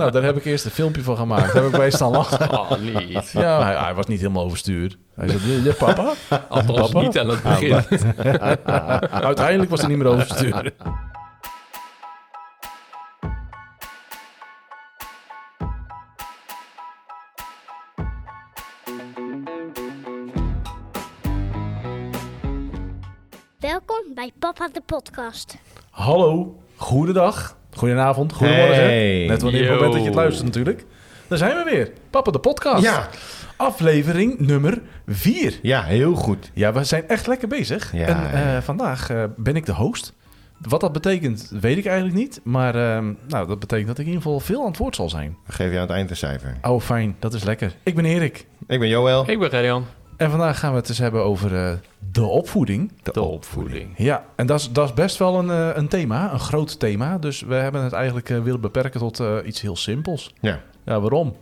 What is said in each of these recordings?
Nou, daar heb ik eerst een filmpje van gemaakt. Daar heb ik bij staan lachen. Oh, niet. Ja, hij, hij was niet helemaal overstuur. Hij zei, ja, papa? Althans Papa? niet aan het begin. Uiteindelijk was hij niet meer overstuur. Welkom bij Papa de Podcast. Hallo, goedendag, goedenavond, goedemorgen. Hey. Net wanneer het moment dat je het luistert natuurlijk. Daar zijn we weer. Papa de podcast. Ja. Aflevering nummer 4. Ja, heel goed. Ja, we zijn echt lekker bezig. Ja, en eh, ja. vandaag eh, ben ik de host. Wat dat betekent, weet ik eigenlijk niet. Maar ehm, nou, dat betekent dat ik in ieder geval veel aan het woord zal zijn. Geven je aan het eind een cijfer. Oh, fijn. Dat is lekker. Ik ben Erik. Ik ben Joël. Ik ben Gerjan. En vandaag gaan we het dus hebben over eh, de opvoeding. De opvoeding. Ja, en dat is, dat is best wel een, eh, een thema, een groot thema. Dus we hebben het eigenlijk eh, willen beperken tot eh, iets heel simpels. Ja. Ja, waarom?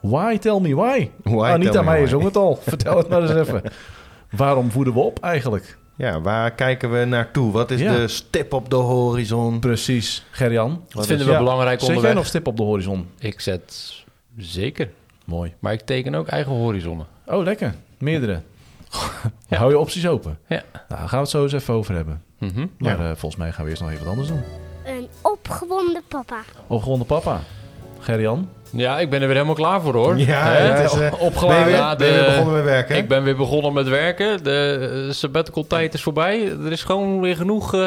Why? Tell me why. Why, Anita Meijer zong het al. Vertel het maar eens even. Waarom voeden we op eigenlijk? Ja, waar kijken we naartoe? Wat is Ja. de stip op de horizon? Precies, Gerjan. Wat vinden we Ja. belangrijk Zet jij nog stip op de horizon? Ik zet zeker. Mooi. Maar ik teken ook eigen horizonnen. Oh, lekker. Meerdere. Hou je opties open. Ja. Nou, daar gaan we het zo eens even over hebben. Mhm. Maar Ja. eh, volgens mij gaan we eerst nog even wat anders doen. Een opgewonden papa. Opgewonden papa. Gerjan. Ja, ik ben er weer helemaal klaar voor hoor. Ja, het is, opgeladen. Ben je, weer, Ja, ben je weer begonnen met werken? Ik ben weer begonnen met werken. De eh, sabbatical tijd is voorbij. Er is gewoon weer genoeg... eh,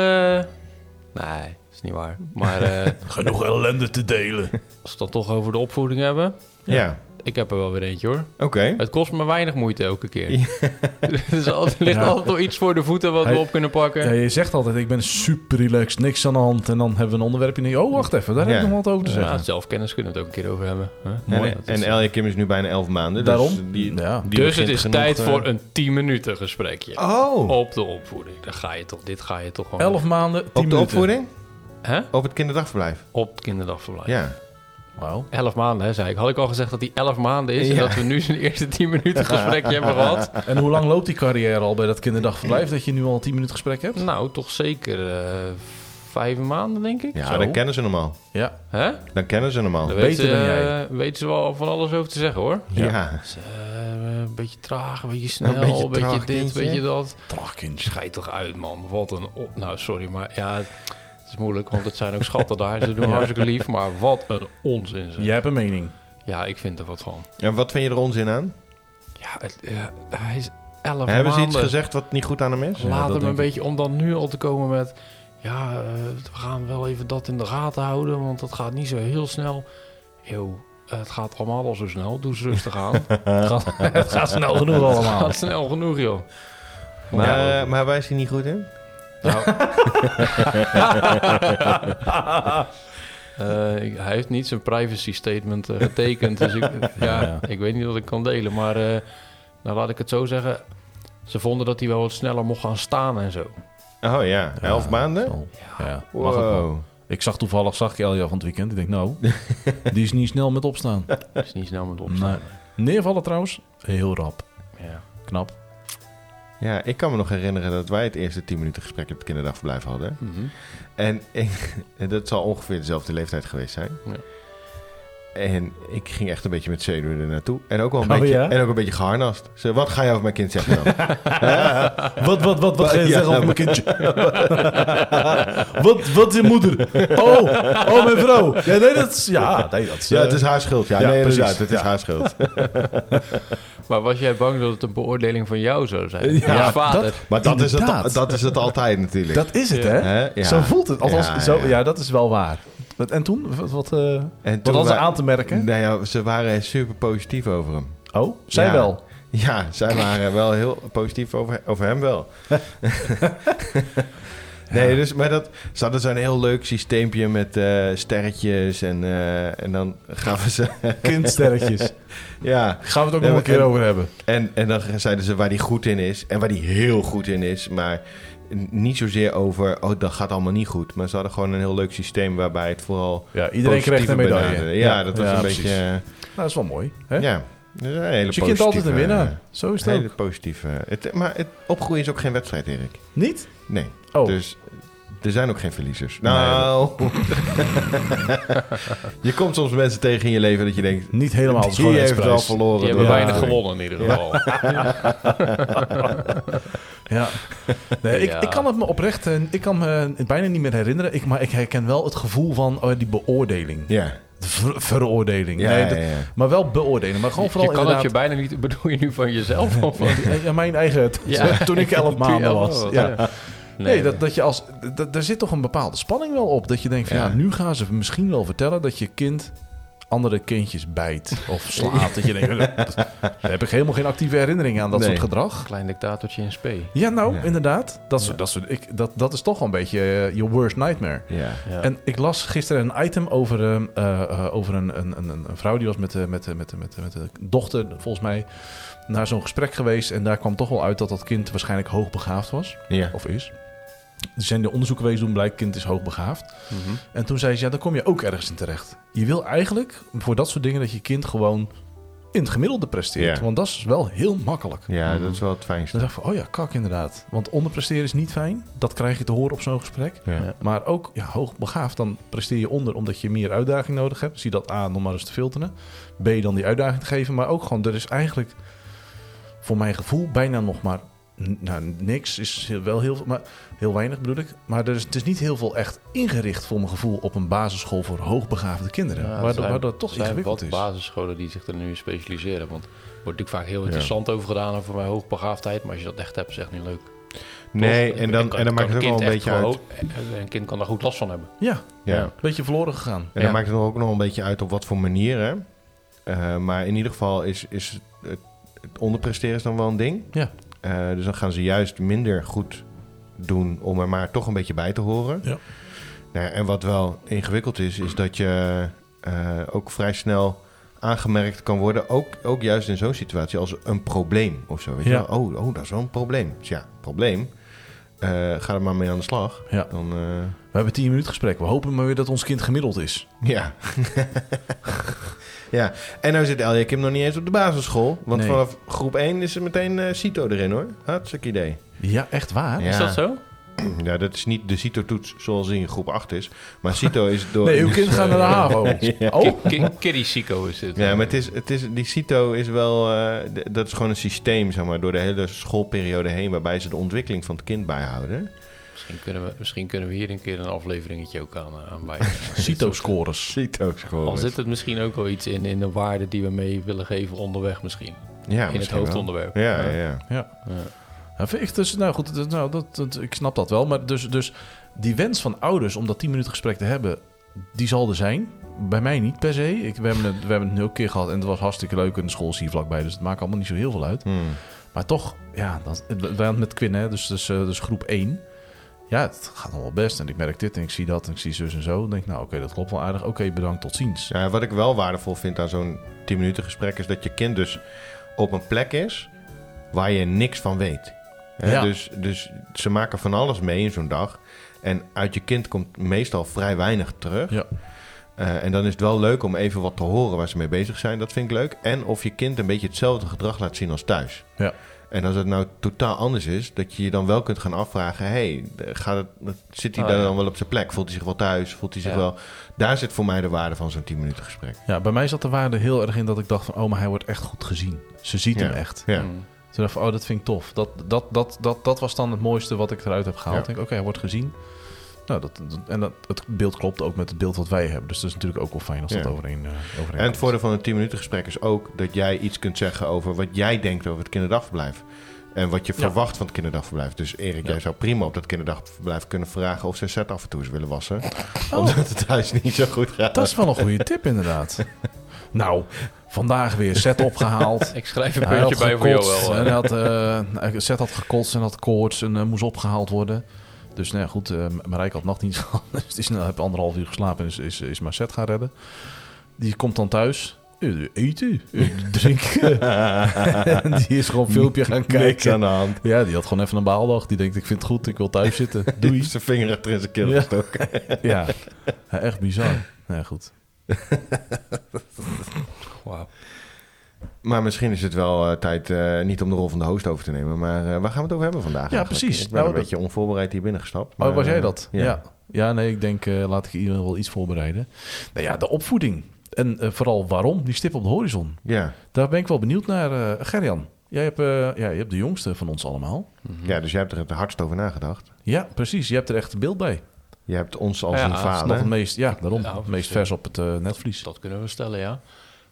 Nee, is niet waar. Maar eh, Genoeg ellende te delen. als we het dan toch over de opvoeding hebben... Ja, Ik heb er wel weer eentje hoor. oké. Het kost me weinig moeite elke keer. er is altijd, ligt Ja. altijd wel iets voor de voeten wat Hij- we op kunnen pakken. Ja, je zegt altijd, ik ben super relaxed, niks aan de hand. En dan hebben we een onderwerpje en denk je, oh, wacht even, daar heb ik Ja. nog wat over te Ja, zeggen. zelfkennis kunnen we het ook een keer over hebben. hè? Mooi. En, en Kim is nu bijna 11 maanden. Daarom? Dus, die, Ja. die dus het begint is genoeg, tijd eh, voor een 10 minuten gesprekje. Oh, Op de opvoeding. Dan ga je toch, dit ga je toch gewoon... Elf maanden, tien op de minuten. opvoeding? Hè? Op het kinderdagverblijf? Op het kinderdagverblijf. Ja. Wauw. 11 maanden, hè, zei ik. Had ik al gezegd dat die 11 maanden is en dat we nu zijn eerste 10 minuten gesprekje hebben gehad? En hoe lang loopt die carrière al bij dat kinderdagverblijf dat je nu al tien minuten gesprek hebt? Nou, toch zeker eh vijf maanden, denk ik. Ja, Zo. dan kennen ze hem al. Ja. Hè? Dan kennen ze hem al. Daar Beter weten, dan jij. eh, weten ze wel van alles over te zeggen, hoor. Ja. Dus, eh, een beetje traag, een beetje snel, Een een beetje traag dit, een beetje dat. Trachkindje. Schijt toch uit, man. Wat een op... Nou, sorry, maar ja, het is moeilijk, want het zijn ook schatten daar. Ze doen hartstikke lief, maar wat een onzin. zeg. Jij hebt een mening. Ja, ik vind er wat van. En wat vind je er onzin aan? Ja, het, ja, hij is elf Hebben ze iets gezegd wat niet goed aan hem is? Ja, Laat dat hem een beetje, om dan nu al te komen met... Ja, eh, we gaan wel even dat in de gaten houden, want dat gaat niet zo heel snel. Eeuw, het gaat allemaal al zo snel. Doe eens rustig aan. het gaat snel genoeg het allemaal. gaat snel genoeg, joh. Maar, Ja. eh, maar waar is hij niet goed in? Nou. Eh, hij heeft niet zijn privacy statement eh, getekend. dus ik, ja, Ja. ik weet niet wat ik kan delen. Maar eh, nou, laat ik het zo zeggen. Ze vonden dat hij wel wat sneller mocht gaan staan en zo. Oh ja, 11 maanden? Zo. Ja, wel. Wow. Ik zag toevallig, zag ik Elja van het weekend. Ik denk, nou, die is niet snel met opstaan. Is niet snel met opstaan. Neervallen trouwens, heel rap. Ja. Knap. Ja, ik kan me nog herinneren dat wij het eerste 10 minuten gesprek op het kinderdagverblijf hadden. Mhm. En, ik, dat zal ongeveer dezelfde leeftijd geweest zijn. Ja. En ik ging echt een beetje met zenuwen er naartoe. En ook wel een, Oh, beetje, ja? en ook een beetje geharnast. Ze, wat ga je over mijn kind zeggen dan? Wat, wat, wat, wat ga je Ja, zeggen over mijn kindje? wat, wat je moeder? Oh, oh, mijn vrouw. Ja, nee, dat is... Ja, nee, dat is... ja, eh, het is haar schuld. Ja, ja, nee, inderdaad. Het is Ja. haar schuld. Maar was jij bang dat het een beoordeling van jou zou zijn? Ja, vader. dat- Maar dat is, het, dat is het altijd natuurlijk. Dat is het, Ja. hè? Zo voelt het. Althans, Ja, zo, ja, dat is wel waar. Wat- En toen? Wat, wat, eh, En wat hadden ze aan te merken? Nou ja, ze waren super positief over hem. Oh, zij Ja. wel. Ja, zij waren wel heel positief over, over hem wel. nee, dus, maar dat, ze hadden zo'n heel leuk systeempje met eh, sterretjes en, eh, en dan gaven ze... Kindsterretjes. ja, Gaan we het ook Ja, nog een keer en- over hebben. en, en dan zeiden ze waar hij goed in is en waar hij heel goed in is, maar niet zozeer over, oh, dat gaat allemaal niet goed. Maar ze hadden gewoon een heel leuk systeem waarbij het vooral Ja, iedereen kreeg een medaille. benaderde. Ja, dat was ja, een precies. beetje... eh, Nou, dat is wel mooi. Hè? ja, dat is een hele Dus je kind altijd een winnaar. Zo is het Hele ook. positieve. Het, maar het opgroeien is ook geen wedstrijd, Erik. Niet? Nee. Oh, Dus er zijn ook geen verliezers. Nou, je komt soms mensen tegen in je leven dat je denkt... Niet helemaal de Die heeft wel schoonheidsprijs. verloren. Die hebben weinig gewonnen in ieder geval. Ja. Nee, ik, Ja. ik kan het me oprecht, eh, ik kan me het bijna niet meer herinneren. Ik, maar ik herken wel het gevoel van oh, die beoordeling. Ja, De ver- veroordeling. ja, nee, ja, dat- ja. Maar wel beoordeling. Maar gewoon je vooral kan het je inderdaad... bijna niet... Bedoel je nu van jezelf? Of van... Ja, mijn eigen... Ja. Toen ik elf je maanden was, Ja. Nee, dat, dat je als... Dat, daar zit toch een bepaalde spanning wel op. Dat je denkt van ja. Ja. nu gaan ze misschien wel vertellen dat je kind andere kindjes bijt of slaat. dat je denkt, "Eh, dat- daar heb ik helemaal geen actieve herinnering aan, dat Nee. soort gedrag. Klein dictatortje in spe. Ja, nou, Ja. inderdaad. Dat, soort, dat, soort, ik, dat, dat is toch wel een beetje eh, your worst nightmare. ja. Ja. En ik las gisteren een item over, eh, eh, over een, een, een, een vrouw die was met, met, met, met, met de dochter, volgens mij, naar zo'n gesprek geweest. En daar kwam toch wel uit dat dat kind waarschijnlijk hoogbegaafd was, ja. of is. Er zijn de onderzoeken geweest doen, blijkt kind is hoogbegaafd. Mhm. En toen zei ze, ja, dan kom je ook ergens in terecht. Je wil eigenlijk voor dat soort dingen dat je kind gewoon in het gemiddelde presteert. Ja. Want dat is wel heel makkelijk. ja, dat is wel het fijnste. Dan dacht ik van, oh ja, kak inderdaad. Want onderpresteren is niet fijn. Dat krijg je te horen op zo'n gesprek. Ja. Maar ook ja, hoogbegaafd, dan presteer je onder omdat je meer uitdaging nodig hebt. Zie dat A, nog maar eens te filteren. B, dan die uitdaging te geven. Maar ook gewoon, er is eigenlijk voor mijn gevoel bijna nog maar... Nou, niks is wel heel veel, maar heel weinig bedoel ik. Maar er is, het is niet heel veel echt ingericht voor mijn gevoel op een basisschool voor hoogbegaafde kinderen. Ja, er waardoor, zijn- waardoor het toch zijn ingewikkeld wat is. basisscholen die zich er nu in specialiseren. Want er wordt natuurlijk vaak heel interessant over gedaan over mijn hoogbegaafdheid. Maar als je dat echt hebt, is het echt niet leuk. Nee, Toch? en dan, kan- en dan maakt het ook een wel een kind beetje uit. gewoon- Een kind kan daar goed last van hebben. Ja, Ja. een beetje verloren gegaan. En dan Ja. maakt het ook nog een beetje uit op wat voor manier. Hè? Eh, maar in ieder geval is, is het, het onderpresteren is dan wel een ding. Ja. Eh, dus dan gaan ze juist minder goed doen om er maar toch een beetje bij te horen. Ja. Nou, en wat wel ingewikkeld is, is dat je eh, ook vrij snel aangemerkt kan worden. Ook, ook juist in zo'n situatie als een probleem of zo. Weet Ja. je? Oh, oh, dat is wel een probleem. Dus ja, probleem. Eh, ga er maar mee aan de slag. Ja. Dan, eh, We hebben tien minuten gesprek. We hopen maar weer dat ons kind gemiddeld is. Ja. ja. En nou zit Elja Kim nog niet eens op de basisschool. Want Nee. vanaf groep 1 is er meteen eh CITO erin hoor. Hartstikke idee. Ja, echt waar? Ja. Is dat zo? Ja, dat is niet de CITO-toets zoals in groep 8 is. Maar CITO is door... Nee, uw kind gaat naar de HAVO. Ja. Oh, Ki- ki- Kiddie Sico is dit. Ja, maar het is, het is, die CITO is wel... eh, dat is gewoon een systeem, zeg maar, door de hele schoolperiode heen... waarbij ze de ontwikkeling van het kind bijhouden. Misschien, kunnen we, misschien kunnen we hier een keer een afleveringetje ook aan, eh, aan wijden. CITO-scores. CITO-school. Al zit het misschien ook wel iets in, in de waarde die we mee willen geven onderweg misschien. ja, in het misschien hoofdonderwerp. Ja, ja, ja. Ja. Ik dus, nou goed, nou, dat, dat- ik snap dat wel. Maar dus, dus die wens van ouders om dat 10 minuten gesprek te hebben, die zal er zijn. Bij mij niet per se. Ik, we, hebben het, we hebben het nu ook een keer gehad en het was hartstikke leuk. En de school is hier vlakbij, dus het maakt allemaal niet zo heel veel uit. Hmm. Maar toch, ja, dat, wij hadden het met Quinn, hè, dus, dus, eh, dus groep 1. Ja, het gaat allemaal best. En ik merk dit en ik zie dat en ik zie zus en zo. Dan denk ik, nou oké, dat klopt wel aardig. Oké, bedankt, tot ziens. Ja, wat ik wel waardevol vind aan zo'n 10 minuten gesprek is dat je kind dus op een plek is waar je niks van weet. Hè, Ja. dus, dus ze maken van alles mee in zo'n dag. En uit je kind komt meestal vrij weinig terug. Ja. Eh, en dan is het wel leuk om even wat te horen waar ze mee bezig zijn. Dat vind ik leuk. En of je kind een beetje hetzelfde gedrag laat zien als thuis. Ja. En als het nou totaal anders is, dat je je dan wel kunt gaan afvragen: hey, gaat het, zit hij Oh, daar ja. dan wel op zijn plek? Voelt hij zich wel thuis? Voelt hij zich Ja. wel. Daar zit voor mij de waarde van zo'n 10 minuten gesprek. ja, bij mij zat de waarde heel erg in dat ik dacht van... oh, maar hij wordt echt goed gezien. Ze ziet Ja. hem echt. Ja. Mm. Toen dacht ik oh, dat vind ik tof. Dat, dat, dat, dat, dat was dan het mooiste wat ik eruit heb gehaald. Ja. Ik denk, oké, hij wordt gezien. Nou, dat, dat- en dat, het beeld klopt ook met het beeld wat wij hebben. Dus dat is natuurlijk ook wel fijn als dat Ja. overeen, eh overeen En het voordeel van een 10 minuten gesprek is ook dat jij iets kunt zeggen over wat jij denkt over het kinderdagverblijf. En wat je Ja. verwacht van het kinderdagverblijf. Dus Erik, Ja. jij zou prima op dat kinderdagverblijf kunnen vragen of ze set af en toe eens willen wassen. Oh. Omdat het thuis niet zo goed gaat. Dat is wel een goede tip, inderdaad. nou, vandaag weer set opgehaald. Ik schrijf een puntje bij voor. En eh. hij had, eh, Zet had gekotst en had koorts en eh, moest opgehaald worden. Dus nou ja, goed, eh Marijke had nachtdienst gehad. Dus die is, nou, heb anderhalf uur geslapen en is, is, is maar Zet gaan redden. Die komt dan thuis. Eten, drinken. En die is gewoon een filmpje gaan Niks kijken. aan de hand. Ja, die had gewoon even een baaldag. Die denkt, ik vind het goed, ik wil thuis zitten. Doei. Zijn vinger achter in zijn keel Ja. gestoken. Ja, Ja, echt bizar. Ja, goed. Wauw. Maar misschien is het wel eh, tijd eh, niet om de rol van de host over te nemen. Maar eh, waar gaan we het over hebben vandaag? Ja, eigenlijk? precies. Ik ben Nou, een dat- beetje onvoorbereid hier binnengestapt. Oh, maar, was jij dat? Ja. Ja. ja. nee, ik denk, laat ik in ieder geval wel iets voorbereiden. Nou ja, de opvoeding. En vooral waarom, die stip op de horizon. Ja. Daar ben ik wel benieuwd naar. Gerjan, jij hebt, ja, je hebt de jongste van ons allemaal. ja, dus jij hebt er het hardst over nagedacht. Ja, precies. Je hebt er echt een beeld bij. Je hebt ons als Ja, een Dat is vader. het meest, ja, daarom. Nou, het meest vers op het eh, netvlies. Dat kunnen we stellen, ja.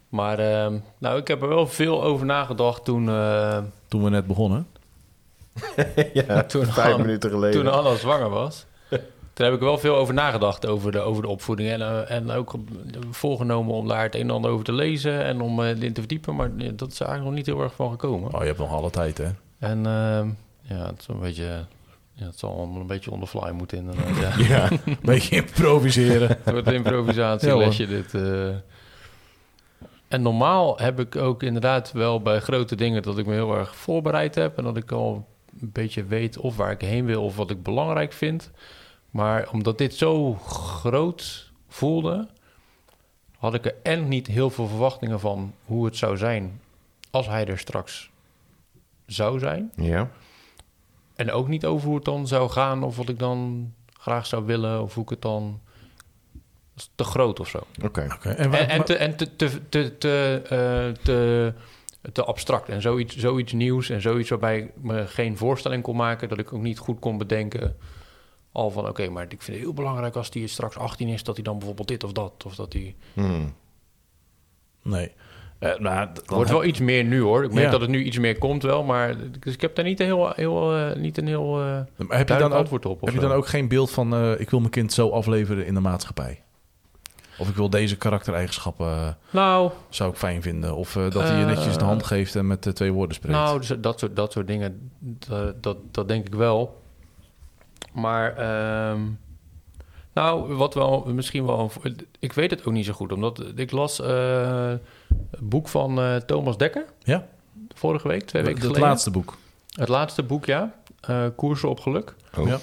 Maar ehm, nou, ik heb er wel veel over nagedacht toen, eh, Toen we net begonnen. ja, toen, vijf Anne, minuten geleden. toen Anna zwanger was. Toen heb ik er wel veel over nagedacht over de, over de opvoeding. En, eh, en ook voorgenomen om daar het een en ander over te lezen en om eh in te verdiepen. Maar dat is eigenlijk nog niet heel erg van gekomen. Oh, je hebt nog alle tijd, hè? En ehm, ja, het is een beetje... Ja, het zal allemaal een beetje on the fly moeten inderdaad. Ja. Ja, een beetje improviseren. Het wordt een improvisatielesje dit. eh. En normaal heb ik ook inderdaad wel bij grote dingen dat ik me heel erg voorbereid heb. En dat ik al een beetje weet of waar ik heen wil of wat ik belangrijk vind. Maar omdat dit zo groot voelde, had ik er en niet heel veel verwachtingen van hoe het zou zijn als hij er straks zou zijn. Ja. En ook niet over hoe het dan zou gaan of wat ik dan graag zou willen of hoe ik het dan... Dat is te groot of zo. Oké. Oké, En, En, en, te, en te, te, te, te, eh, te, te abstract. En zoiets, zoiets nieuws en zoiets waarbij ik me geen voorstelling kon maken... dat ik ook niet goed kon bedenken al van... oké, maar ik vind het heel belangrijk als die straks 18 is... dat hij dan bijvoorbeeld dit of dat, of dat hij... Hmm. nee. Eh, d- Het wordt wel iets meer nu, hoor. Ik merk Ja. dat het nu iets meer komt wel, maar... Dus ik heb daar niet een heel, heel, eh, niet een heel eh maar heb je dan antwoord op. heb je dan ook geen beeld van... ik wil mijn kind zo afleveren in de maatschappij? Of ik wil deze karaktereigenschappen... Nou, zou ik fijn vinden. Of dat hij je netjes de hand geeft en met twee woorden spreekt. Nou, dus dat, soort, dat soort dingen, dat, dat, dat denk ik wel. Maar, ehm, nou, wat wel misschien wel... Ik weet het ook niet zo goed, omdat ik las eh, het boek van eh, Thomas Dekker... ja, vorige week, twee weken het geleden. laatste boek. Het laatste boek, ja. Eh, Koersen op geluk. Oh. Ja.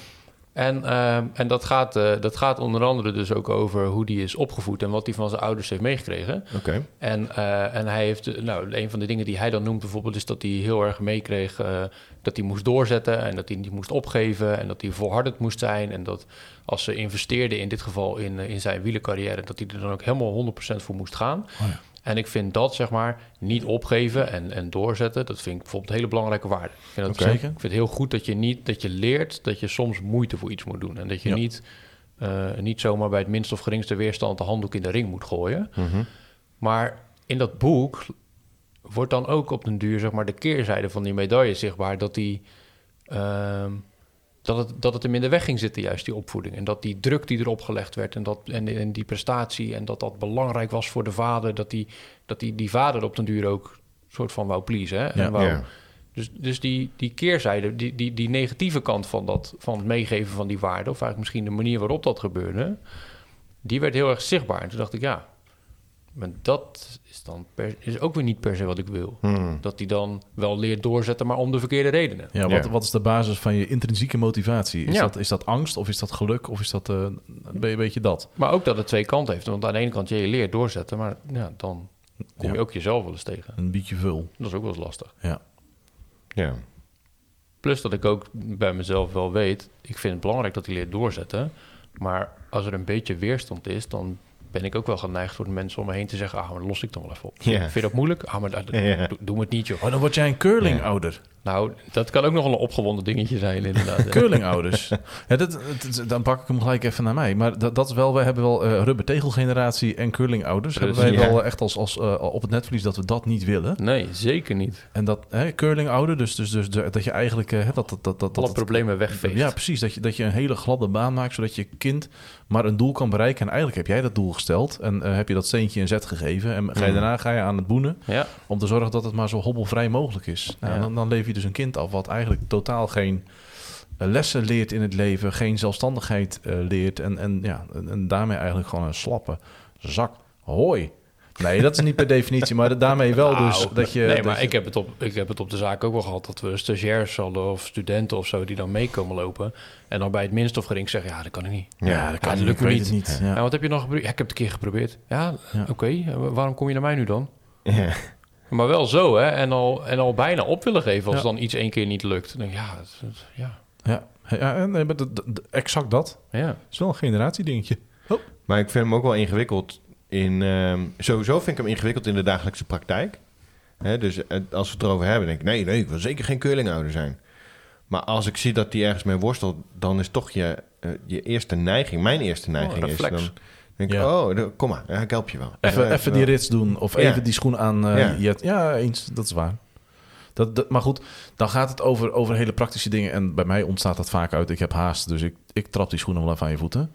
En, ehm, en dat, gaat, eh, dat gaat onder andere dus ook over hoe die is opgevoed... en wat hij van zijn ouders heeft meegekregen. Oké. En, eh, en hij heeft, nou, een van de dingen die hij dan noemt bijvoorbeeld, is dat hij heel erg meekreeg eh, dat hij moest doorzetten en dat hij niet moest opgeven en dat hij volhardend moest zijn. En dat als ze investeerden in dit geval in, in zijn wielercarrière, dat hij er dan ook helemaal 100% voor moest gaan. Oh ja. En ik vind dat, zeg maar, niet opgeven en, en doorzetten, dat vind ik bijvoorbeeld een hele belangrijke waarde. Ik vind, dat ik vind het heel goed dat je, niet, dat je leert dat je soms moeite voor iets moet doen. En dat je Ja. niet, eh, niet zomaar bij het minst of geringste weerstand de handdoek in de ring moet gooien. Mhm. Maar in dat boek wordt dan ook op den duur zeg maar, de keerzijde van die medaille zichtbaar. Dat, die, ehm, dat, het, dat het hem in de weg ging zitten, juist die opvoeding. En dat die druk die erop gelegd werd en, dat, en, en die prestatie... en dat dat belangrijk was voor de vader... dat die, dat die, die vader op den duur ook soort van wou pleasen. Hè? Ja. en wou, Ja. Dus, dus die, die keerzijde, die, die, die negatieve kant van, dat, van het meegeven van die waarde... of eigenlijk misschien de manier waarop dat gebeurde... die werd heel erg zichtbaar. En toen dacht ik, ja, maar dat is dan per, is ook weer niet per se wat ik wil. Hmm. Dat hij dan wel leert doorzetten, maar om de verkeerde redenen. Ja, wat, Ja. wat is de basis van je intrinsieke motivatie? Is, Ja. dat, is dat angst of is dat geluk of is dat eh, een beetje dat? Maar ook dat het twee kanten heeft. Want aan de ene kant, je leert doorzetten, maar ja, dan kom je ook jezelf wel eens tegen. Een beetje vul. Dat is ook wel eens lastig. Ja. Ja. Plus dat ik ook bij mezelf wel weet, ik vind het belangrijk dat hij leert doorzetten. Maar als er een beetje weerstand is, dan ben ik ook wel geneigd voor de mensen om me heen te zeggen, ah, maar dat los ik dan wel even op. Vind je dat moeilijk? Ah, maar dat- doe, doe het niet, joh. Oh, dan word jij een curling-ouder. Nou, dat kan ook nog wel een opgewonden dingetje zijn, inderdaad. Curling-ouders. ja, dat, dan pak ik hem gelijk even naar mij. Maar dat, dat is wel, we hebben wel eh rubber tegelgeneratie en curling-ouders. Hebben wij ja. wel echt als, als eh, op het netvlies dat we dat niet willen. Nee, zeker niet. En dat hè, curling-ouder, dus, dus, dus dat je eigenlijk eh, hè, dat, dat, dat, dat, Alle dat- problemen wegveegt. Ja, precies. Dat je, dat je een hele gladde baan maakt, zodat je kind maar een doel kan bereiken. En eigenlijk heb jij dat doel gesteld en eh, heb je dat steentje een zet gegeven. En ga je Mm. daarna ga je aan het boenen Ja, om te zorgen dat het maar zo hobbelvrij mogelijk is. Nou, Ja. dan, dan leef je dus een kind af wat eigenlijk totaal geen eh, lessen leert in het leven, geen zelfstandigheid eh, leert. En, en, ja, en, en daarmee eigenlijk gewoon een slappe zak hooi. Nee, dat is niet per definitie, maar daarmee wel dus Nou, dat je... nee, dat maar je- ik heb, het op, ik heb het op de zaak ook wel gehad dat we stagiairs hadden of studenten of zo die dan meekomen lopen. En dan bij het minst of gering zeggen, ja, dat kan ik niet. Ja, dat kan dat niet. lukt Ik me weet het niet. Ja. Ja, wat heb je nog geprobeerd? Ja, ik heb het een keer geprobeerd. Ja, Ja. oké. Waarom kom je naar mij nu dan? Ja. Maar wel zo, hè? En al, en al bijna op willen geven als Ja. dan iets één keer niet lukt. Dan denk ik, ja, het- het- ja, Ja, ja en, nee, maar dat- dat- exact dat. ja. Het is wel een generatiedingetje. Maar ik vind hem ook wel ingewikkeld in... ehm, sowieso vind ik hem ingewikkeld in de dagelijkse praktijk. Hè, dus eh, als we het erover hebben, denk ik... Nee, nee, ik wil zeker geen curlingouder zijn. Maar als ik zie dat hij ergens mee worstelt... dan is toch je, eh, je eerste neiging... Mijn eerste neiging is reflex. dan... Denk ik, Ja. oh, kom maar, ja, ik help je wel. Even, wel. die rits doen of Ja. even die schoen aan. eh, Ja. eens, dat is waar. Dat, dat, maar goed, dan gaat het over, over hele praktische dingen. En bij mij ontstaat dat vaak uit. Ik heb haast, dus ik, ik trap die schoenen wel even aan je voeten.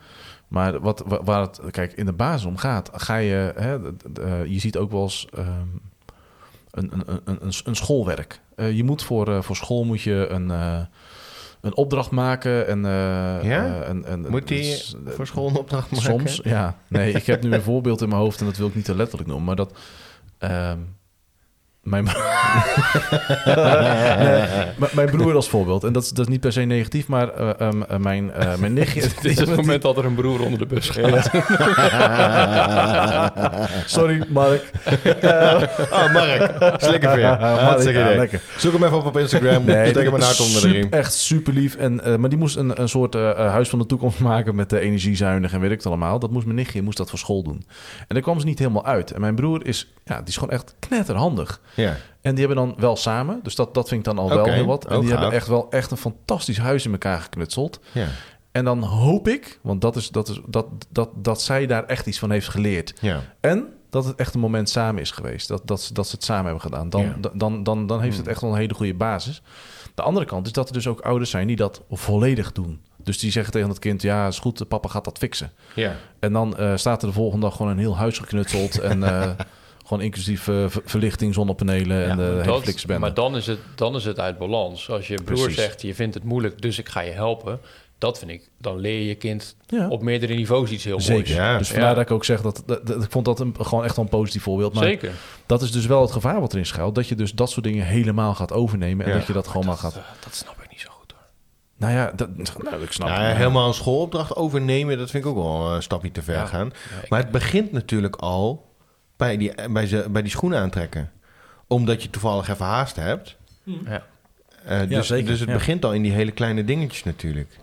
Maar wat, wa- waar het, kijk, in de basis om gaat, ga je, hè, eh, je ziet ook wel eens ehm, een, een, een, een, een schoolwerk. Eh, je moet voor, eh, voor school moet je een, eh, een opdracht maken. En, eh, Ja? eh, en, en, Moet hij dus, eh, voor school een opdracht maken? Soms, ja. Nee, ik heb nu een voorbeeld in mijn hoofd en dat wil ik niet te letterlijk noemen. Maar dat... ehm, mijn, Nee, mijn broer als voorbeeld. En dat is, dat is niet per se negatief, maar eh, ehm, eh, mijn, eh, mijn nichtje... Dit is het moment dat er een broer onder de bus gaat. Sorry, Mark. Oh, Mark. Voor je. Hartstikke ja, lekker. Zoek hem even op op Instagram. Steek hem een hart onder de riem. Echt super lief. En, maar die moest een, een soort huis van de toekomst maken met energiezuinig en weet ik het allemaal. Dat moest mijn nichtje moest dat voor school doen. En daar kwam ze niet helemaal uit. En mijn broer is, ja, die is gewoon echt knetterhandig. Ja. En die hebben dan wel samen, dus dat, dat vind ik dan al wel heel wat. En ook die hebben echt wel echt een fantastisch huis in elkaar geknutseld. Ja. En dan hoop ik, want dat is, dat, is, dat, dat, dat zij daar echt iets van heeft geleerd. Ja. En dat het echt een moment samen is geweest. Dat, dat, ze- dat ze het samen hebben gedaan. Dan, Ja. dan, dan, dan, heeft het echt wel een hele goede basis. De andere kant is dat er dus ook ouders zijn die dat volledig doen. Dus die zeggen tegen het kind, ja, is goed, papa gaat dat fixen. Ja. En dan eh, staat er de volgende dag gewoon een heel huis geknutseld. en eh, gewoon inclusief eh, ver- verlichting, zonnepanelen en de hele Dat- fliksbende. maar dan is, het, dan is het uit balans. Als je broer Precies. zegt, je vindt het moeilijk, dus ik ga je helpen. Dat vind ik, dan leer je je kind Ja. op meerdere niveaus iets heel Zeker. moois. Ja. Dus vandaar Ja. dat ik ook zeg dat, dat, dat- ik vond dat een, gewoon echt wel een positief voorbeeld. Maar Zeker. dat is dus wel het gevaar wat erin schuilt. Dat je dus dat soort dingen helemaal gaat overnemen. En Ja. dat je dat gewoon maar dat, gaat. eh, dat snap ik niet zo goed hoor. Nou ja, dat, nou, ik snap het. helemaal een schoolopdracht overnemen, dat vind ik ook wel een stapje te ver Ja. gaan. Maar het begint natuurlijk al bij die, bij, ze, bij die schoenen aantrekken. Omdat je toevallig even haast hebt. Ja. Eh, dus, zeker, dus het ja. begint al in die hele kleine dingetjes natuurlijk.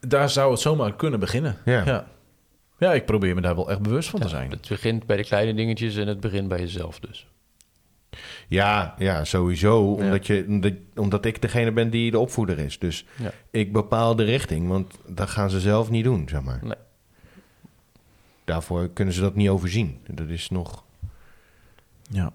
Daar zou het zomaar kunnen beginnen. Ja. Ja. ja. ik probeer me daar wel echt bewust van te zijn. Het begint bij de kleine dingetjes en het begint bij jezelf dus. Ja, ja sowieso. Omdat, je, omdat, omdat ik degene ben die de opvoeder is. Dus Ja. ik bepaal de richting. Want dat gaan ze zelf niet doen, zeg maar. Nee. Daarvoor kunnen ze dat niet overzien. Dat is nog... Ja.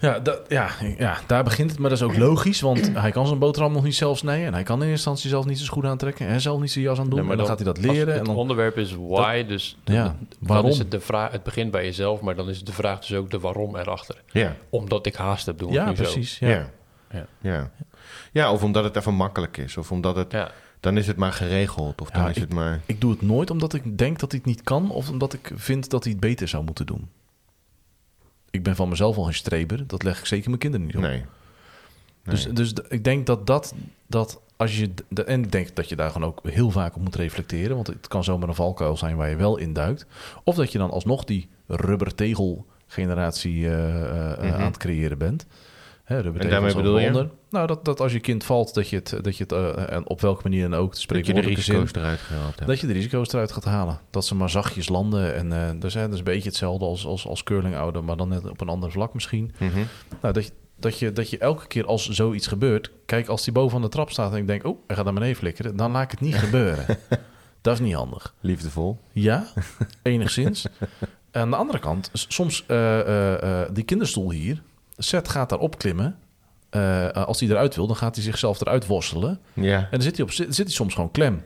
Ja, dat, ja, ja, daar begint het. Maar dat is ook logisch, want hij kan zijn boterham nog niet zelf snijden. En hij kan in eerste instantie zelf niet zijn schoenen aantrekken. En zelf niet zijn jas aan doen. Nee, en dan, gaat hij dat leren. Het En dan, onderwerp is why, dus de- Ja, dan waarom? is het de vraag. Het begint bij jezelf, maar dan is de vraag dus ook de waarom erachter. Ja, Omdat ik haast heb, doen ja, zo. precies. ja. Ja. Ja. Ja. Ja. of omdat het even makkelijk is. Of omdat het... Ja. Dan is het maar geregeld. Of dan is het maar... Ik doe het nooit omdat ik denk dat hij het niet kan. Of omdat ik vind dat hij het beter zou moeten doen. Ik ben van mezelf al een streber. Dat leg ik zeker mijn kinderen niet op. Nee. Dus, dus ik denk dat dat, dat als je. de- En ik denk dat je daar gewoon ook heel vaak op moet reflecteren. Want het kan zomaar een valkuil zijn waar je wel in duikt. Of dat je dan alsnog die rubbertegel generatie eh, eh, Mhm. aan het creëren bent. Hè, En daarmee bedoel je? onder. Nou, dat, dat als je kind valt, dat je het, dat je het eh, en op welke manier dan ook, de Dat je de zin, risico's eruit gehaald hebt. dat je de risico's eruit gaat halen. Dat ze maar zachtjes landen. En eh dus, hè, dat is een beetje hetzelfde als, als, als curlingouder, maar dan net op een ander vlak misschien. Mhm. Nou, dat je, dat, je, dat je elke keer als zoiets gebeurt... Kijk, als die boven de trap staat en ik denk... Oh, hij gaat naar beneden flikkeren. Dan laat ik het niet gebeuren. Dat is niet handig. Liefdevol. Ja, enigszins. Aan de andere kant, soms eh, die kinderstoel hier... Seth gaat daar opklimmen. Eh, als hij eruit wil, dan gaat hij zichzelf eruit worstelen. Ja. En dan zit hij, op, zit, zit hij soms gewoon klem.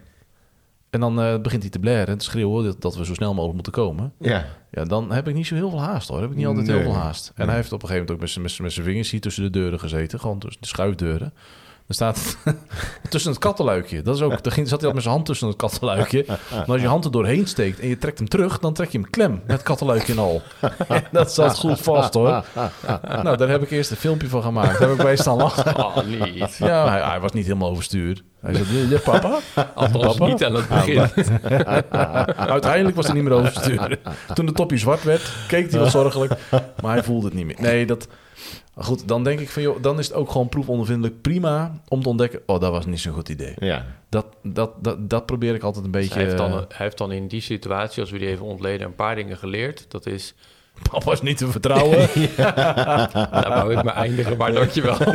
En dan eh, begint hij te blaren en te schreeuwen dat, dat we zo snel mogelijk moeten komen. Ja. Ja, dan heb ik niet zo heel veel haast hoor. Heb ik niet altijd heel veel haast. En Nee. hij heeft op een gegeven moment ook met zijn vingers hier tussen de deuren gezeten. Gewoon tussen de schuifdeuren. Er staat tussen het kattenluikje. Dat is ook, daar ging- zat hij al met zijn hand tussen het kattenluikje. Maar als je hand er doorheen steekt en je trekt hem terug, dan trek je hem klem met het kattenluikje en al. dat zat goed vast hoor. Nou, daar heb ik eerst een filmpje van gemaakt. Daar heb ik bij staan lachen. Oh, niet. Ja, hij, hij was niet helemaal overstuur. Hij zei, ja, ja, papa? Althans Papa? niet aan het begin. Uiteindelijk was hij niet meer over te sturen. Toen de topje zwart werd, keek hij wel zorgelijk. Maar hij voelde het niet meer. Nee, dat... maar Goed, dan denk ik van, joh, dan is het ook gewoon proefondervindelijk prima om te ontdekken... oh, dat was niet zo'n goed idee. Ja. Dat, dat, dat, dat probeer ik altijd een beetje... hij, heeft dan, eh, hij heeft dan in die situatie, als we die even ontleden, een paar dingen geleerd. Dat is, papa is niet te vertrouwen. daar wou ik me eindigen, maar dankjewel.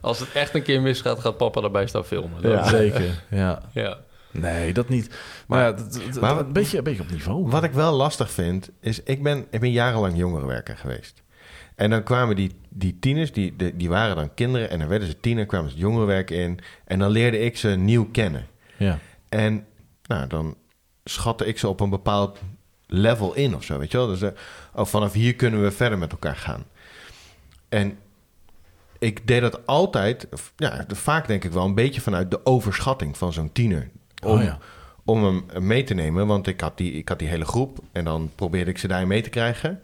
Als het echt een keer misgaat, gaat papa erbij staan filmen. Dat- Ja. Zeker, ja. ja. Nee, dat niet. Maar, ja, dat- dat- maar- een, beetje, een beetje op niveau. Wat ik wel lastig vind, is ik ben, ik ben jarenlang jongerenwerker geweest. En dan kwamen die, die tieners, die, die waren dan kinderen en dan werden ze tiener, kwamen ze het jongerenwerk in. En dan leerde ik ze nieuw kennen. Ja. En nou, dan schatte ik ze op een bepaald level in of zo, weet je wel. Dus eh, oh, vanaf hier kunnen we verder met elkaar gaan. En ik deed dat altijd, ja, vaak denk ik wel een beetje vanuit de overschatting van zo'n tiener. Om, Oh ja. om hem mee te nemen, want ik had, die, ik had die hele groep en dan probeerde ik ze daarin mee te krijgen.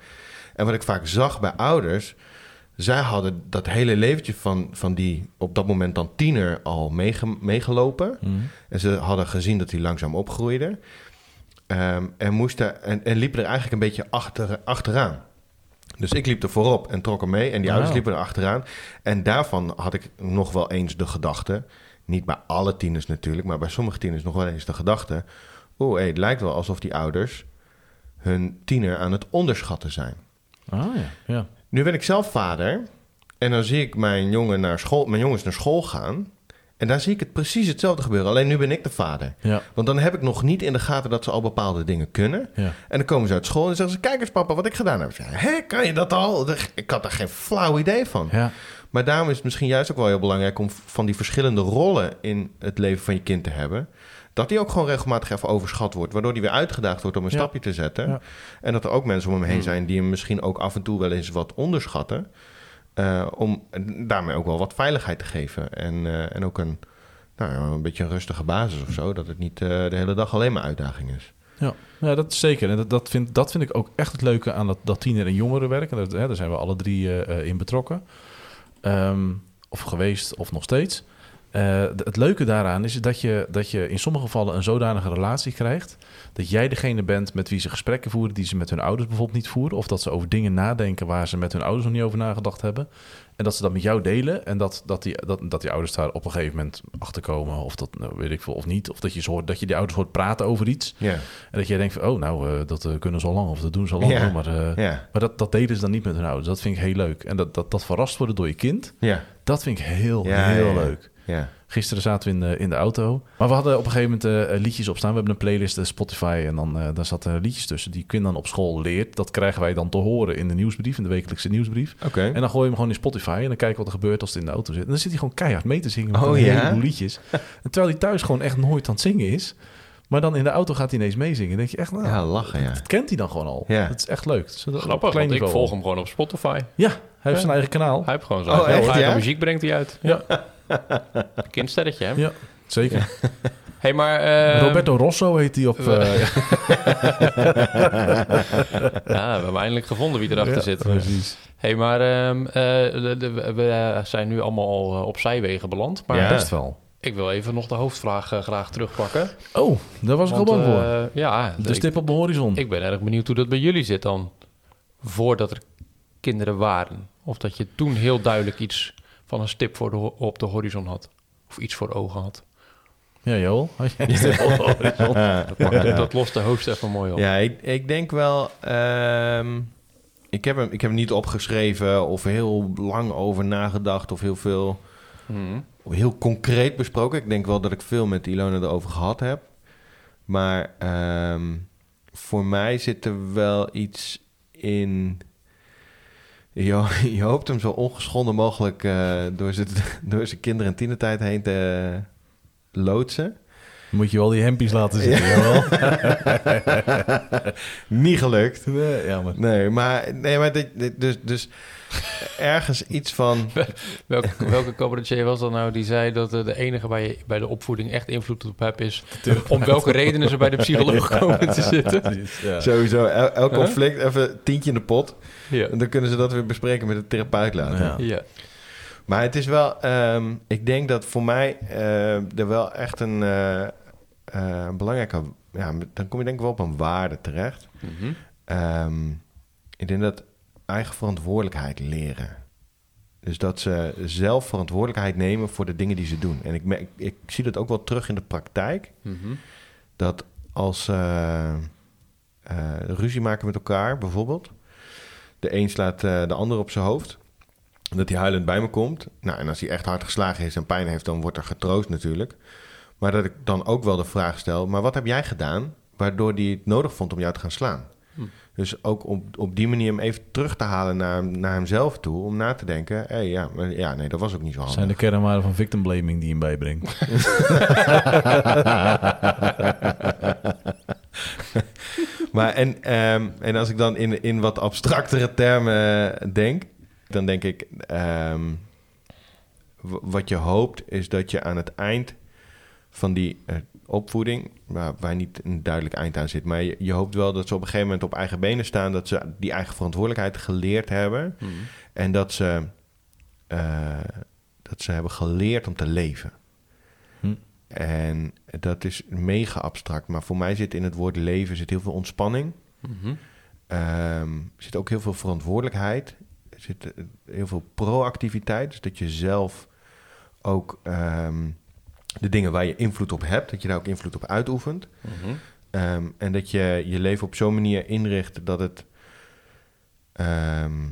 En wat ik vaak zag bij ouders, zij hadden dat hele leventje van, van die op dat moment dan tiener al meege- meegelopen. Mhm. En ze hadden gezien dat hij langzaam opgroeide. Ehm, en, moesten, en, en liepen er eigenlijk een beetje achter, achteraan. Dus ik liep er voorop en trok hem mee. En die Oh. ouders liepen er achteraan. En daarvan had ik nog wel eens de gedachte... niet bij alle tieners natuurlijk... maar bij sommige tieners nog wel eens de gedachte... oeh, hey, het lijkt wel alsof die ouders... hun tiener aan het onderschatten zijn. Ah ja, ja. Nu ben ik zelf vader... en dan zie ik mijn, jongen naar school, mijn jongens naar school gaan... en daar zie ik het precies hetzelfde gebeuren. Alleen nu ben ik de vader. Ja, Want dan heb ik nog niet in de gaten dat ze al bepaalde dingen kunnen. ja. En dan komen ze uit school en zeggen ze... kijk eens papa, wat ik gedaan heb. Hé, kan je dat al? Ik had daar geen flauw idee van. ja. Maar daarom is het misschien juist ook wel heel belangrijk... om van die verschillende rollen in het leven van je kind te hebben... dat die ook gewoon regelmatig even overschat wordt... waardoor die weer uitgedaagd wordt om een Ja. stapje te zetten. Ja. En dat er ook mensen om hem heen zijn... die hem misschien ook af en toe wel eens wat onderschatten... eh, om daarmee ook wel wat veiligheid te geven. En, eh, en ook een, nou, ja, een beetje een rustige basis of zo... dat het niet eh, de hele dag alleen maar uitdaging is. Ja, ja dat is zeker. En dat, dat, vind, dat vind ik ook echt het leuke aan dat, dat tiener- en jongerenwerk. En dat, hè, daar zijn we alle drie in betrokken. Ehm, of geweest, of nog steeds. Eh, het leuke daaraan is dat je, dat je in sommige gevallen een zodanige relatie krijgt... dat jij degene bent met wie ze gesprekken voeren... die ze met hun ouders bijvoorbeeld niet voeren... of dat ze over dingen nadenken waar ze met hun ouders nog niet over nagedacht hebben... en dat ze dat met jou delen... en dat, dat, die, dat, dat die ouders daar op een gegeven moment achter komen... of dat nou, weet ik veel, of niet. Of dat je, ze hoort, dat je die ouders hoort praten over iets... Ja, en dat jij denkt van, oh, nou, eh, dat eh, kunnen ze al lang of dat doen ze al lang. Ja. Maar, eh, ja, maar dat, dat deden ze dan niet met hun ouders. Dat vind ik heel leuk. En dat, dat, dat verrast worden door je kind, ja, dat vind ik heel, heel leuk. ja. Gisteren zaten we in de, in de auto. Maar we hadden op een gegeven moment eh, liedjes op staan. We hebben een playlist eh, Spotify en dan eh, daar zaten liedjes tussen die kind dan op school leert. Dat krijgen wij dan te horen in de nieuwsbrief, in de wekelijkse nieuwsbrief. Oké. En dan gooi je hem gewoon in Spotify en dan kijken wat er gebeurt als het in de auto zit. En dan zit hij gewoon keihard mee te zingen met Oh, een ja? heleboel liedjes. En terwijl hij thuis gewoon echt nooit aan het zingen is. Maar dan in de auto gaat hij ineens meezingen. Dan denk je echt, nou, Ja, lachen, ja. dat kent hij dan gewoon al. Ja. Dat is echt leuk. Is Grappig, klein want ik volg hem gewoon op Spotify. Ja, hij heeft Ja. zijn eigen kanaal. Hij heeft gewoon zijn Oh, heel echt, eigen ja? muziek brengt hij uit. Ja, Kindsterretje, hè? ja zeker. hey, maar... eh, Roberto Rosso heet hij op... eh, ja, we hebben eindelijk gevonden wie erachter ja, zit. Precies. hey, maar ehm, eh, de- de- we zijn nu allemaal al eh, op zijwegen beland. Maar Ja. Best wel. ik wil even nog de hoofdvraag graag terugpakken. Oh, daar was ik al bang voor. ja, De ik- stip op de horizon. Ik ben erg benieuwd hoe dat bij jullie zit dan. Voordat er kinderen waren. Of dat je toen heel duidelijk iets van een stip voor de, op de horizon had. Of iets voor ogen had. Ja, Joel. Had jij een stip op de horizon? Dat, dat lost de hoofd even mooi op. Ja, ik, ik denk wel. ehm, ik, heb hem, ik heb hem niet opgeschreven of heel lang over nagedacht of heel veel. Mhm. of heel concreet besproken. Ik denk wel dat ik veel met Ilona erover gehad heb. Maar ehm, voor mij zit er wel iets in. Je, je hoopt hem zo ongeschonden mogelijk eh, door, zijn, door zijn kinder- en tienertijd heen te loodsen. Moet je wel die hempies laten zien, Joel. Niet gelukt. Nee, ja, maar... Nee, maar, nee, maar dit, dit- dus, dus ergens iets van... Welke, welke cabaretier was dat nou die zei dat eh, de enige waar je bij de opvoeding echt invloed op hebt is om welke redenen ze bij de psycholoog komen te zitten? Ja. Sowieso, el- elk conflict even tientje in de pot. Ja. En dan kunnen ze dat weer bespreken met de therapeut later. Ja. ja. Maar het is wel, ehm, ik denk dat voor mij eh, er wel echt een eh, eh, belangrijke, ja, dan kom je denk ik wel op een waarde terecht. Mhm. Ehm, ik denk dat eigen verantwoordelijkheid leren. Dus dat ze zelf verantwoordelijkheid nemen voor de dingen die ze doen. En ik, merk, ik zie dat ook wel terug in de praktijk. Mhm. Dat als ze eh, ruzie maken met elkaar, bijvoorbeeld. De een slaat eh, de ander op zijn hoofd. Dat hij huilend bij me komt. Nou, en als hij echt hard geslagen is en pijn heeft, dan wordt er getroost natuurlijk. Maar dat ik dan ook wel de vraag stel: maar wat heb jij gedaan waardoor hij het nodig vond om jou te gaan slaan? Hm. Dus ook op, op die manier hem even terug te halen naar, naar hemzelf toe. Om na te denken: hé, hey, ja, maar, ja, nee, dat was ook niet zo handig. zijn de kernwaarden van victim blaming die hem bijbrengt. Maar en, ehm, en als ik dan in, in wat abstractere termen denk, dan denk ik, ehm, wat je hoopt is dat je aan het eind van die eh, opvoeding, waar, waar niet een duidelijk eind aan zit, maar je, je hoopt wel dat ze op een gegeven moment op eigen benen staan, dat ze die eigen verantwoordelijkheid geleerd hebben Mhm. en dat ze, eh, dat ze hebben geleerd om te leven. Hm. En dat is mega abstract, maar voor mij zit in het woord leven zit heel veel ontspanning. Er zit ook heel veel verantwoordelijkheid. Er zit eh, heel veel proactiviteit. Dus dat je zelf ook ehm, de dingen waar je invloed op hebt, dat je daar ook invloed op uitoefent. Mhm. Ehm, en dat je je leven op zo'n manier inricht dat het. ehm,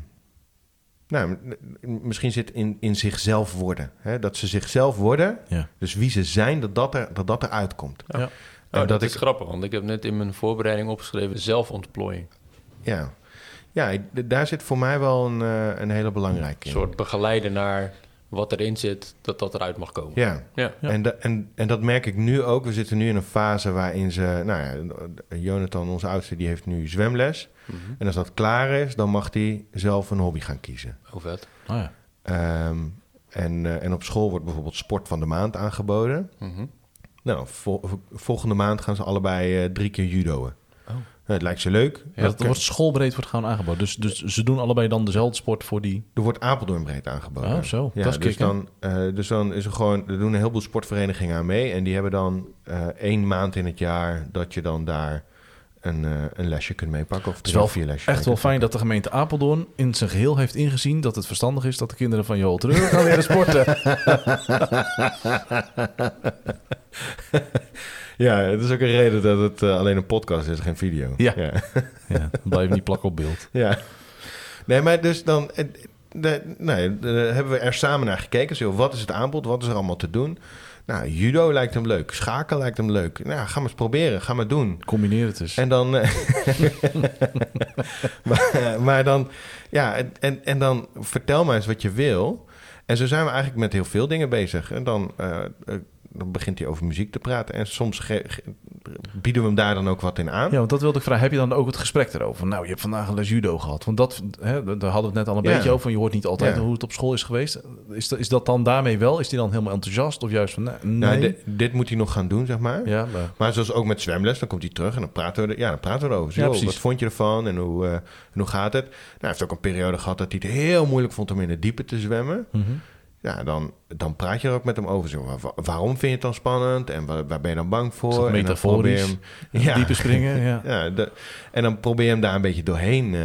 nou, misschien zit in, in zichzelf worden. Hè? Dat ze zichzelf worden. Ja. Dus wie ze zijn, dat dat, er, dat, dat eruit komt. Ja. Oh, dat, dat is ik- grappig, want ik heb net in mijn voorbereiding opgeschreven zelfontplooiing. Ja, ja daar zit voor mij wel een, eh, een hele belangrijke Een soort begeleiden naar wat erin zit, dat dat eruit mag komen. Ja, Ja. Ja. En, da- en, en dat merk ik nu ook. We zitten nu in een fase waarin ze... Nou ja, Jonathan, onze oudste, die heeft nu zwemles. Mhm. En als dat klaar is, dan mag hij zelf een hobby gaan kiezen. Oh, vet. Oh ja. Ehm, en, eh, en op school wordt bijvoorbeeld sport van de maand aangeboden. Mhm. Nou, vol- volgende maand gaan ze allebei eh, drie keer judoën. Het lijkt ze leuk. Ja, dat wordt schoolbreed wordt gewoon aangeboden. Dus, dus ze doen allebei dan dezelfde sport voor die... Er wordt Apeldoorn breed aangeboden. Oh, zo. Ja, Dat is dus, kicken. dan, eh, dus dan is er gewoon... Er doen een heleboel sportverenigingen aan mee. En die hebben dan eh, één maand in het jaar... dat je dan daar een, eh, een lesje kunt meepakken. Of is wel of vier lesjes. Echt wel fijn dat de gemeente Apeldoorn in zijn geheel heeft ingezien... dat het verstandig is dat de kinderen van Joel Treur gaan leren sporten. Ja, het is ook een reden dat het eh, alleen een podcast is, geen video. Ja. ja. blijf niet plakken op beeld. Ja. Nee, maar dus dan... eh, De, nee, de- hebben we er samen naar gekeken. Zo, wat is het aanbod? Wat is er allemaal te doen? Nou, judo lijkt hem leuk. Schaken lijkt hem leuk. Nou, ga maar eens proberen. Ga maar doen. Combineer het eens. En dan... eh, maar, maar dan... Ja, en- en, dan vertel maar eens wat je wil. En zo zijn we eigenlijk met heel veel dingen bezig. En dan, eh, eh, dan begint hij over muziek te praten. En soms bieden we hem daar dan ook wat in aan. Ja, want dat wilde ik vragen. Heb je dan ook het gesprek erover? Nou, je hebt vandaag een les judo gehad. Want dat, hè, daar hadden we het net al een Ja. beetje over. Je hoort niet altijd Ja. hoe het op school is geweest. Is, dat- is dat dan daarmee wel? Is die dan helemaal enthousiast? Of juist van, nee? Nou, dit moet hij nog gaan doen, zeg maar. ja, maar, Maar zoals ook met zwemles, dan komt hij terug en dan praten we, er, ja, dan praten we erover. Zo, Ja, wat vond je ervan en hoe, eh, en hoe gaat het? Nou, hij heeft ook een periode gehad dat hij het heel moeilijk vond om in het diepe te zwemmen. Mhm. Ja, dan, dan praat je er ook met hem over. Zo, wa- waarom vind je het dan spannend en waar, waar ben je dan bang voor? En dan probeer hem- ja, Diepe springen, ja. ja, de- en dan probeer je hem daar een beetje doorheen eh,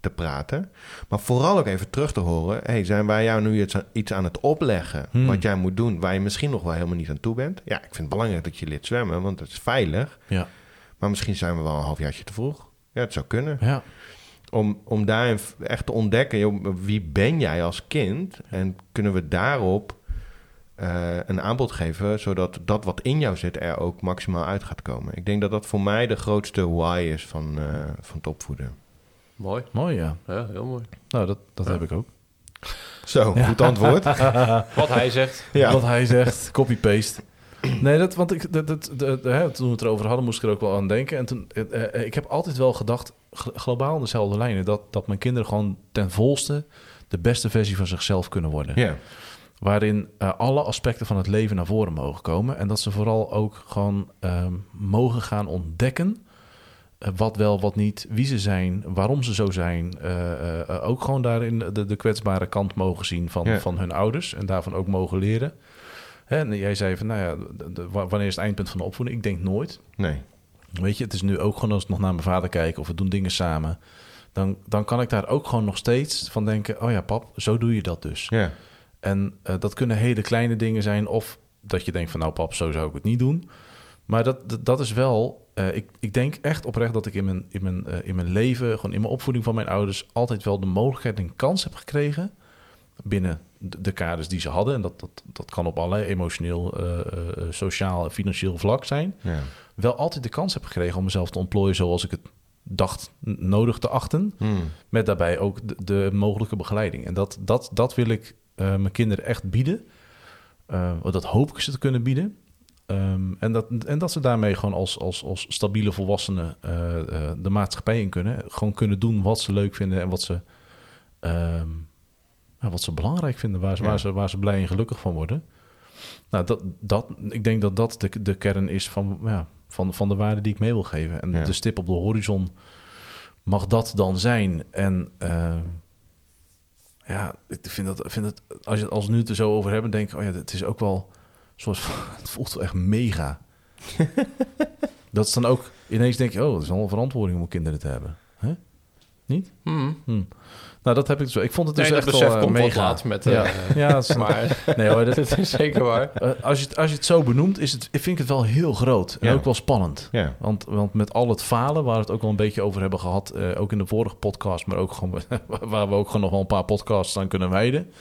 te praten. Maar vooral ook even terug te horen. Hey, zijn wij jou nu iets aan, het opleggen Hmm. wat jij moet doen... waar je misschien nog wel helemaal niet aan toe bent? Ja, ik vind het belangrijk dat je leert zwemmen, want het is veilig. Ja. Maar misschien zijn we wel een halfjaartje te vroeg. Ja, het zou kunnen. ja. Om, om daarin echt te ontdekken, joh, wie ben jij als kind? En kunnen we daarop eh, een aanbod geven, zodat dat wat in jou zit er ook maximaal uit gaat komen. Ik denk dat dat voor mij de grootste why is van, eh, van het opvoeden. Mooi. Mooi, ja. Ja, heel mooi. Nou, dat, dat heb ik ook. Zo, goed antwoord. Wat hij zegt. Ja. Wat hij zegt, copy-paste. Nee, dat, want ik, dat, dat, dat- hè, toen we het erover hadden, moest ik er ook wel aan denken. En toen, eh, eh, ik heb altijd wel gedacht, gl- globaal in dezelfde lijnen, dat, dat mijn kinderen gewoon ten volste de beste versie van zichzelf kunnen worden. Ja. Waarin eh, alle aspecten van het leven naar voren mogen komen. En dat ze vooral ook gewoon ehm, mogen gaan ontdekken wat wel, wat niet, wie ze zijn, waarom ze zo zijn. ook gewoon daarin de, de kwetsbare kant mogen zien van, Ja. van hun ouders en daarvan ook mogen leren. En jij zei van, nou ja, de- de- wa- wanneer is het eindpunt van de opvoeding? Ik denk nooit. Nee. Weet je, het is nu ook gewoon als ik nog naar mijn vader kijk of we doen dingen samen. Dan, dan kan ik daar ook gewoon nog steeds van denken: oh ja, pap, zo doe je dat dus. Ja. En eh, dat kunnen hele kleine dingen zijn, of dat je denkt van nou, pap, zo zou ik het niet doen. Maar dat, dat, dat is wel. eh, ik, ik denk echt oprecht dat ik in mijn, in, mijn, eh, in mijn leven, gewoon in mijn opvoeding van mijn ouders, altijd wel de mogelijkheid en kans heb gekregen. Binnen de, de kaders die ze hadden. En dat, dat, dat kan op allerlei emotioneel, eh, eh, sociaal en financieel vlak zijn Ja. wel altijd de kans heb gekregen om mezelf te ontplooien zoals ik het dacht nodig te achten. Hmm. Met daarbij ook de, de mogelijke begeleiding. En dat, dat, dat wil ik eh, mijn kinderen echt bieden. Eh, dat hoop ik ze te kunnen bieden. Ehm, en, dat, en dat ze daarmee gewoon als, als, als stabiele volwassenen eh, eh, de maatschappij in kunnen. Gewoon kunnen doen wat ze leuk vinden en wat ze, ehm, wat ze belangrijk vinden. Waar ze, Ja. waar, ze, waar ze blij en gelukkig van worden. Nou, dat, dat, ik denk dat dat de, de kern is van, ja, van, van de waarde die ik mee wil geven. En Ja. de stip op de horizon mag dat dan zijn. En eh, ja, ik vind dat, vind het, als je als we nu het er zo over hebben, denk ik, oh ja, het is ook wel soort van, het voelt wel echt mega. dat is dan ook ineens denk je, oh, dat is wel een verantwoording om kinderen te hebben. Hè? Hmm. Nou, dat heb ik zo. Ik vond het dus Nee, echt dat besef wel eh, komt wat mega. laat met... ja, eh, ja, is, maar nee hoor, dat, dat is zeker waar. eh, als, je het, als je het zo benoemt, is het, vind ik het wel heel groot. En Ja. ook wel spannend. Ja. Want, want met al het falen, waar we het ook wel een beetje over hebben gehad, eh, ook in de vorige podcast, maar ook gewoon waar we ook gewoon nog wel een paar podcasts aan kunnen wijden.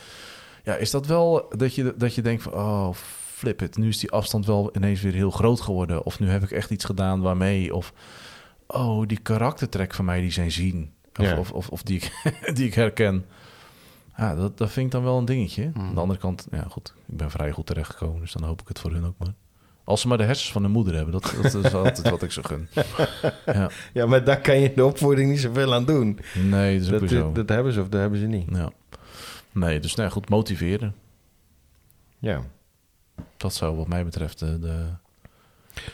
Ja, is dat wel dat je, dat je denkt van, oh, flip het, nu is die afstand wel ineens weer heel groot geworden. Of nu heb ik echt iets gedaan waarmee, of oh, die karaktertrek van mij die zijn zien. Of, Ja. of, of, of die, ik, die ik herken. Ja, dat, dat vind ik dan wel een dingetje. Hmm. Aan de andere kant, ja goed, ik ben vrij goed terechtgekomen, dus dan hoop ik het voor hun ook maar. Als ze maar de hersens van hun moeder hebben, dat, dat is altijd wat ik ze gun. Ja. ja, maar daar kan je de opvoeding niet zoveel aan doen. Nee, dat zo. dat hebben ze of dat hebben ze niet. Ja. Nee, dus nou goed, motiveren. Ja. Dat zou wat mij betreft de, de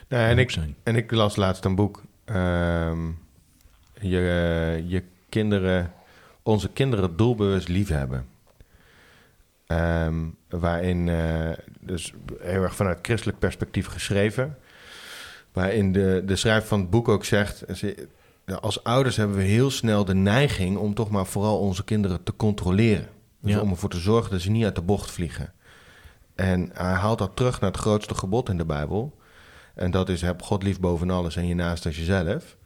Nou, en, ik, en ik las laatst een boek. ehm, je, eh, je kinderen, onze kinderen doelbewust liefhebben. Ehm, waarin, eh, dus heel erg vanuit christelijk perspectief geschreven. Waarin de, de schrijver van het boek ook zegt... ze- als ouders hebben we heel snel de neiging om toch maar vooral onze kinderen te controleren. Dus Ja. om ervoor te zorgen dat ze niet uit de bocht vliegen. En hij haalt dat terug naar het grootste gebod in de Bijbel. En dat is heb God lief boven alles en je naast als jezelf.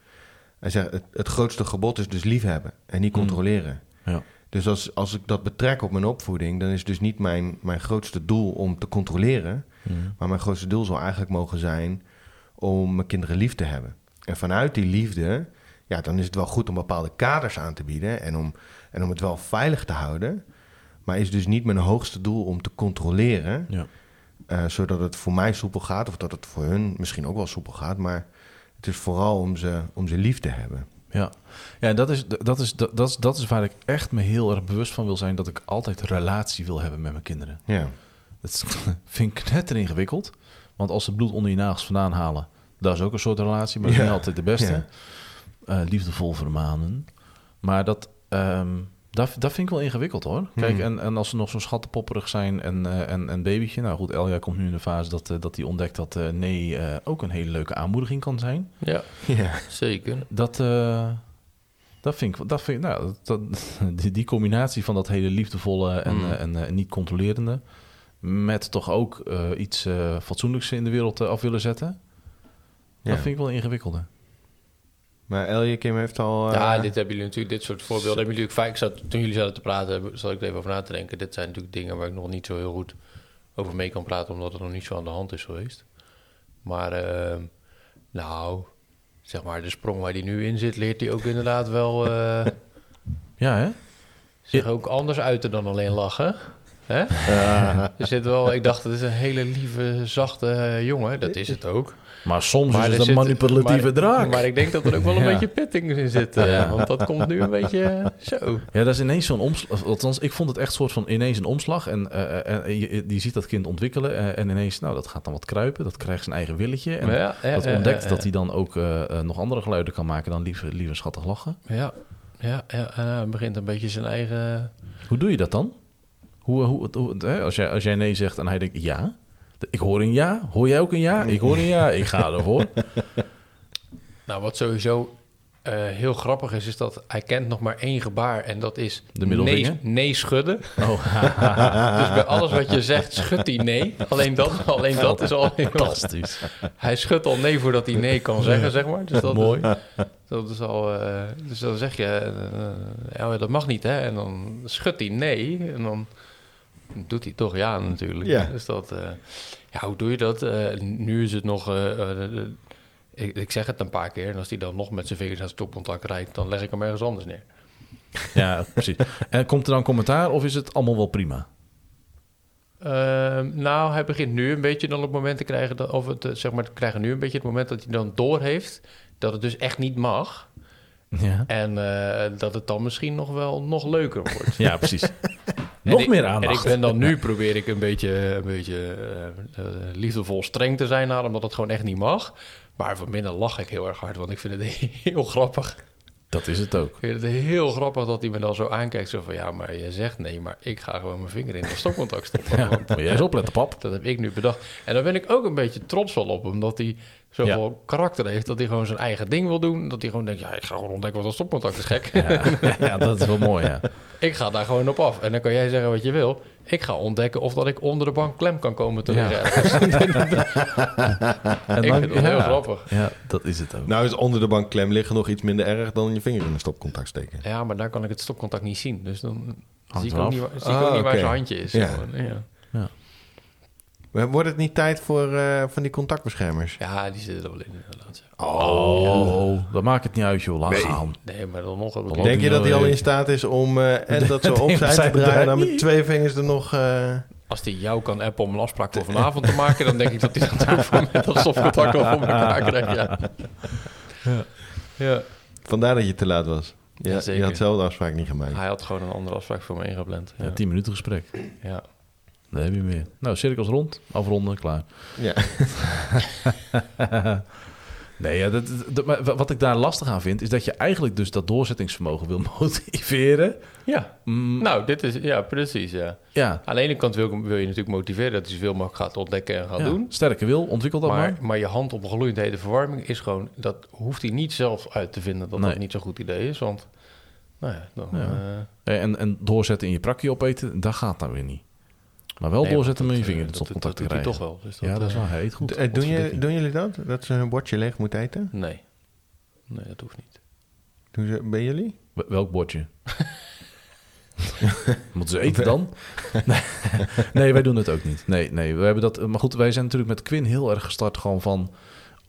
Hij zegt, het, het grootste gebod is dus liefhebben en niet Mm. controleren. Ja. Dus als, als ik dat betrek op mijn opvoeding, dan is dus niet mijn, mijn grootste doel om te controleren. Mm. Maar mijn grootste doel zou eigenlijk mogen zijn om mijn kinderen lief te hebben. En vanuit die liefde, ja, dan is het wel goed om bepaalde kaders aan te bieden en om, en om het wel veilig te houden. Maar is dus niet mijn hoogste doel om te controleren, Ja. eh, zodat het voor mij soepel gaat, of dat het voor hun misschien ook wel soepel gaat. Maar het is vooral om ze, om ze lief te hebben. Ja, ja dat, is, dat, is, dat, is, dat is waar ik echt me heel erg bewust van wil zijn... dat ik altijd relatie wil hebben met mijn kinderen. Ja, Dat vind ik net ingewikkeld. Want als ze bloed onder je nagels vandaan halen... dat is ook een soort relatie, maar dat is niet altijd de beste. Ja. Eh, liefdevol vermanen. Maar dat, ehm, dat, dat vind ik wel ingewikkeld hoor. Kijk, Hmm. en, en als ze nog zo schattenpopperig zijn en, eh, en en babytje... nou goed, Elja komt nu in de fase dat hij dat die ontdekt dat eh, nee eh, ook een hele leuke aanmoediging kan zijn. Ja, ja, zeker. Dat, eh, dat vind ik, dat vind ik nou, dat, die, die combinatie van dat hele liefdevolle en, Mm. eh, en, eh, niet controlerende, met toch ook eh, iets eh, fatsoenlijks in de wereld eh, af willen zetten, ja. dat vind ik wel ingewikkelder. Maar Elje Kim heeft al... eh, Ja, dit hebben jullie natuurlijk, dit soort voorbeelden hebben jullie natuurlijk vaak. Ik zat, toen jullie zaten te praten, zat ik er even over na te denken. Dit zijn natuurlijk dingen waar ik nog niet zo heel goed over mee kan praten, omdat het nog niet zo aan de hand is geweest. Maar, ehm, nou, zeg maar, de sprong waar die nu in zit, leert hij ook inderdaad wel eh, Ja, hè? zich ook anders uiten dan alleen lachen. Hè? Er zit wel, ik dacht, het is een hele lieve, zachte eh, jongen. Dat is het ook. Maar soms Maar is het een zit- manipulatieve maar- draak. Maar ik denk dat er ook wel een Ja. beetje pitting in zit. eh, Ja. Want dat komt nu een beetje eh, zo. Ja, dat is ineens zo'n omslag. Althans, ik vond het echt soort van ineens een omslag. En eh, eh, je, je ziet dat kind ontwikkelen. eh, en ineens, nou, dat gaat dan wat kruipen. Dat krijgt zijn eigen willetje. En Maar ja, ja, dat ja, ontdekt ja, dat hij dan ook nog andere geluiden kan maken dan lieve, lieve schattig lachen. Ja, ja, ja en hij begint een beetje zijn eigen... Hoe doe je dat dan? Hoe, hoe, hoe- hè, als, jij, als jij nee zegt en hij denkt ja. Ik hoor een ja. Hoor jij ook een ja? Ik hoor een ja. Ik ga ervoor. Nou, wat sowieso eh, heel grappig is, is dat hij kent nog maar één gebaar. En dat is De nee, nee schudden. Oh, Dus bij alles wat je zegt, schudt hij nee. Alleen dat, alleen dat is al heel... fantastisch. Hij schudt al nee voordat hij nee kan zeggen, zeg maar. Dus dat Mooi. Dat is al... eh, dus dan zeg je, eh, ja, dat mag niet, hè. En dan schudt hij nee. En dan doet hij toch ja, natuurlijk. Ja. Dus dat... eh, ja, hoe doe je dat? Eh, nu is het nog... eh, ik, ik zeg het een paar keer. En als hij dan nog met zijn vingers aan het stopcontact rijdt... dan leg ik hem ergens anders neer. Ja, precies. En komt er dan commentaar of is het allemaal wel prima? Ehm, nou, hij begint nu een beetje dan op het moment te krijgen... Dat, of het, zeg maar, krijgen nu een beetje het moment dat hij dan doorheeft... dat het dus echt niet mag... Ja, En dat het dan misschien nog wel nog leuker wordt. ja precies. En Nog ik- meer En aandacht. ik ben dan nu, probeer ik een beetje, een beetje eh, eh, liefdevol streng te zijn naar omdat het gewoon echt niet mag. Maar van binnen lach ik heel erg hard, want ik vind het heel grappig. Dat is het ook. Ik vind het heel grappig dat hij me dan zo aankijkt. Zo van, ja, maar je zegt nee, maar ik ga gewoon mijn vinger in de stopcontact stoppen. Ja, Want moet jij eens opletten, pap. dat heb ik nu bedacht. En daar ben ik ook een beetje trots wel op, omdat hij zoveel karakter heeft. Dat hij gewoon zijn eigen ding wil doen. Dat hij gewoon denkt, ja, ik ga gewoon ontdekken wat een stopcontact is gek. Ja, ja, dat is wel mooi, ja. Ik ga daar gewoon op af. En dan kan jij zeggen wat je wil. Ik ga ontdekken of dat ik onder de bank klem kan komen te Ja. liggen. En Ik vind het heel ja, grappig. Ja, dat is het ook. Nou is onder de bank klem liggen nog iets minder erg dan je vinger in een stopcontact steken. Ja, maar daar kan ik het stopcontact niet zien. Dus dan zie ik ook niet, waar, zie ik ook Ah, niet waar zijn handje is. Ja. Ja. Maar Wordt het niet tijd voor eh, van die contactbeschermers? ja, die zitten er wel in inderdaad. Oh, dat maakt het niet uit, joh. Laat Nee. gaan. Nee, maar dan nog... Dan Denk je dat hij al nee. in staat is om eh, en dat zo opzij te draaien en dan draaien. met twee vingers er nog... eh, Als hij jou kan appen om een afspraak voor vanavond te maken... dan denk ik dat hij dat ook voor met dat stopcontact wel voor elkaar krijgt. Ja. Ja. Vandaar dat je te laat was. Ja, Ja, je zeker. had zelf de afspraak niet gemaakt. Hij had gewoon een andere afspraak voor me ingepland. Ja, Ja. 10 minuten gesprek. Ja. Dan heb je meer. Nou, cirkels rond. Afronden, klaar. Ja. Nee, ja, dat, dat- maar wat ik daar lastig aan vind... is dat je eigenlijk dus dat doorzettingsvermogen wil motiveren. ja. Mm, Nou, dit is... Ja, precies, ja. ja, Aan de ene kant wil, wil je natuurlijk motiveren... dat hij zoveel mogelijk gaat ontdekken en gaat ja, doen. sterke wil, ontwikkel dat maar. Maar, maar je hand op een gloeiend hete verwarming is gewoon... dat hoeft hij niet zelf uit te vinden dat Nee. dat niet zo'n goed idee is. Want, nou ja, dan... Ja. Eh, En, en doorzetten in je prakje opeten, dat gaat dan weer niet. Maar wel nee, doorzetten met je dat, vinger in eh, het dat- te Dat doet hij krijgen. toch wel. Dus dat, ja, dat is eh, waar. Hij eet goed. Eh, doen, je, doen jullie dat? Dat ze hun bordje leeg moeten eten? Nee. Nee, dat hoeft niet. Doen ze, bij jullie? Wel- Welk bordje? Moeten ze eten dan? nee, nee, wij doen het ook niet. Nee, nee, we hebben dat. Maar goed, wij zijn natuurlijk met Quinn heel erg gestart gewoon van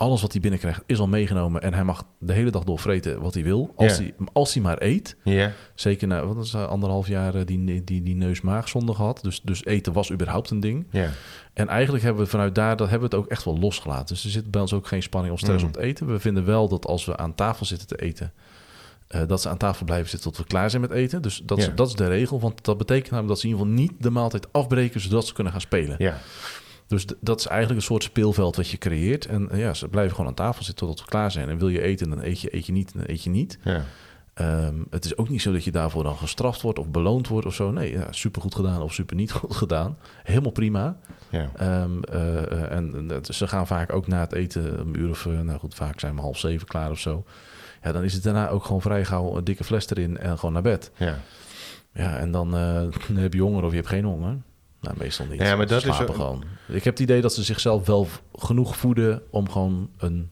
alles wat hij binnenkrijgt is al meegenomen en hij mag de hele dag door vreten wat hij wil, als, hij, als hij maar eet. Ja. Zeker na wat is, anderhalf jaar eh, die, die, die neus-maagzonde gehad. Dus, dus eten was überhaupt een ding. Ja. En eigenlijk hebben we vanuit daar dat hebben we het ook echt wel losgelaten. Dus er zit bij ons ook geen spanning of stress Mm. op het eten. We vinden wel dat als we aan tafel zitten te eten, eh, dat ze aan tafel blijven zitten tot we klaar zijn met eten. Dus dat, is, dat is de regel. Want dat betekent namelijk dat ze in ieder geval niet de maaltijd afbreken zodat ze kunnen gaan spelen. Ja. Dus dat is eigenlijk een soort speelveld wat je creëert. En eh, ja, ze blijven gewoon aan tafel zitten totdat we klaar zijn. En wil je eten, dan eet je, eet je niet, dan eet je niet. Ja. Ehm, het is ook niet zo dat je daarvoor dan gestraft wordt of beloond wordt of zo. Nee, ja, super goed gedaan of super niet goed gedaan. Helemaal prima. Ja. Ehm, eh, eh, en ze gaan vaak ook na het eten een uur of... nou goed, vaak zijn we half zeven klaar of zo. Ja, dan is het daarna ook gewoon vrij gauw een dikke fles erin en gewoon naar bed. Ja. Ja, en dan, dan heb je honger of je hebt geen honger. Nou, meestal niet. Ja, maar dat Ze is gewoon. Ik heb het idee dat ze zichzelf wel genoeg voeden... om gewoon een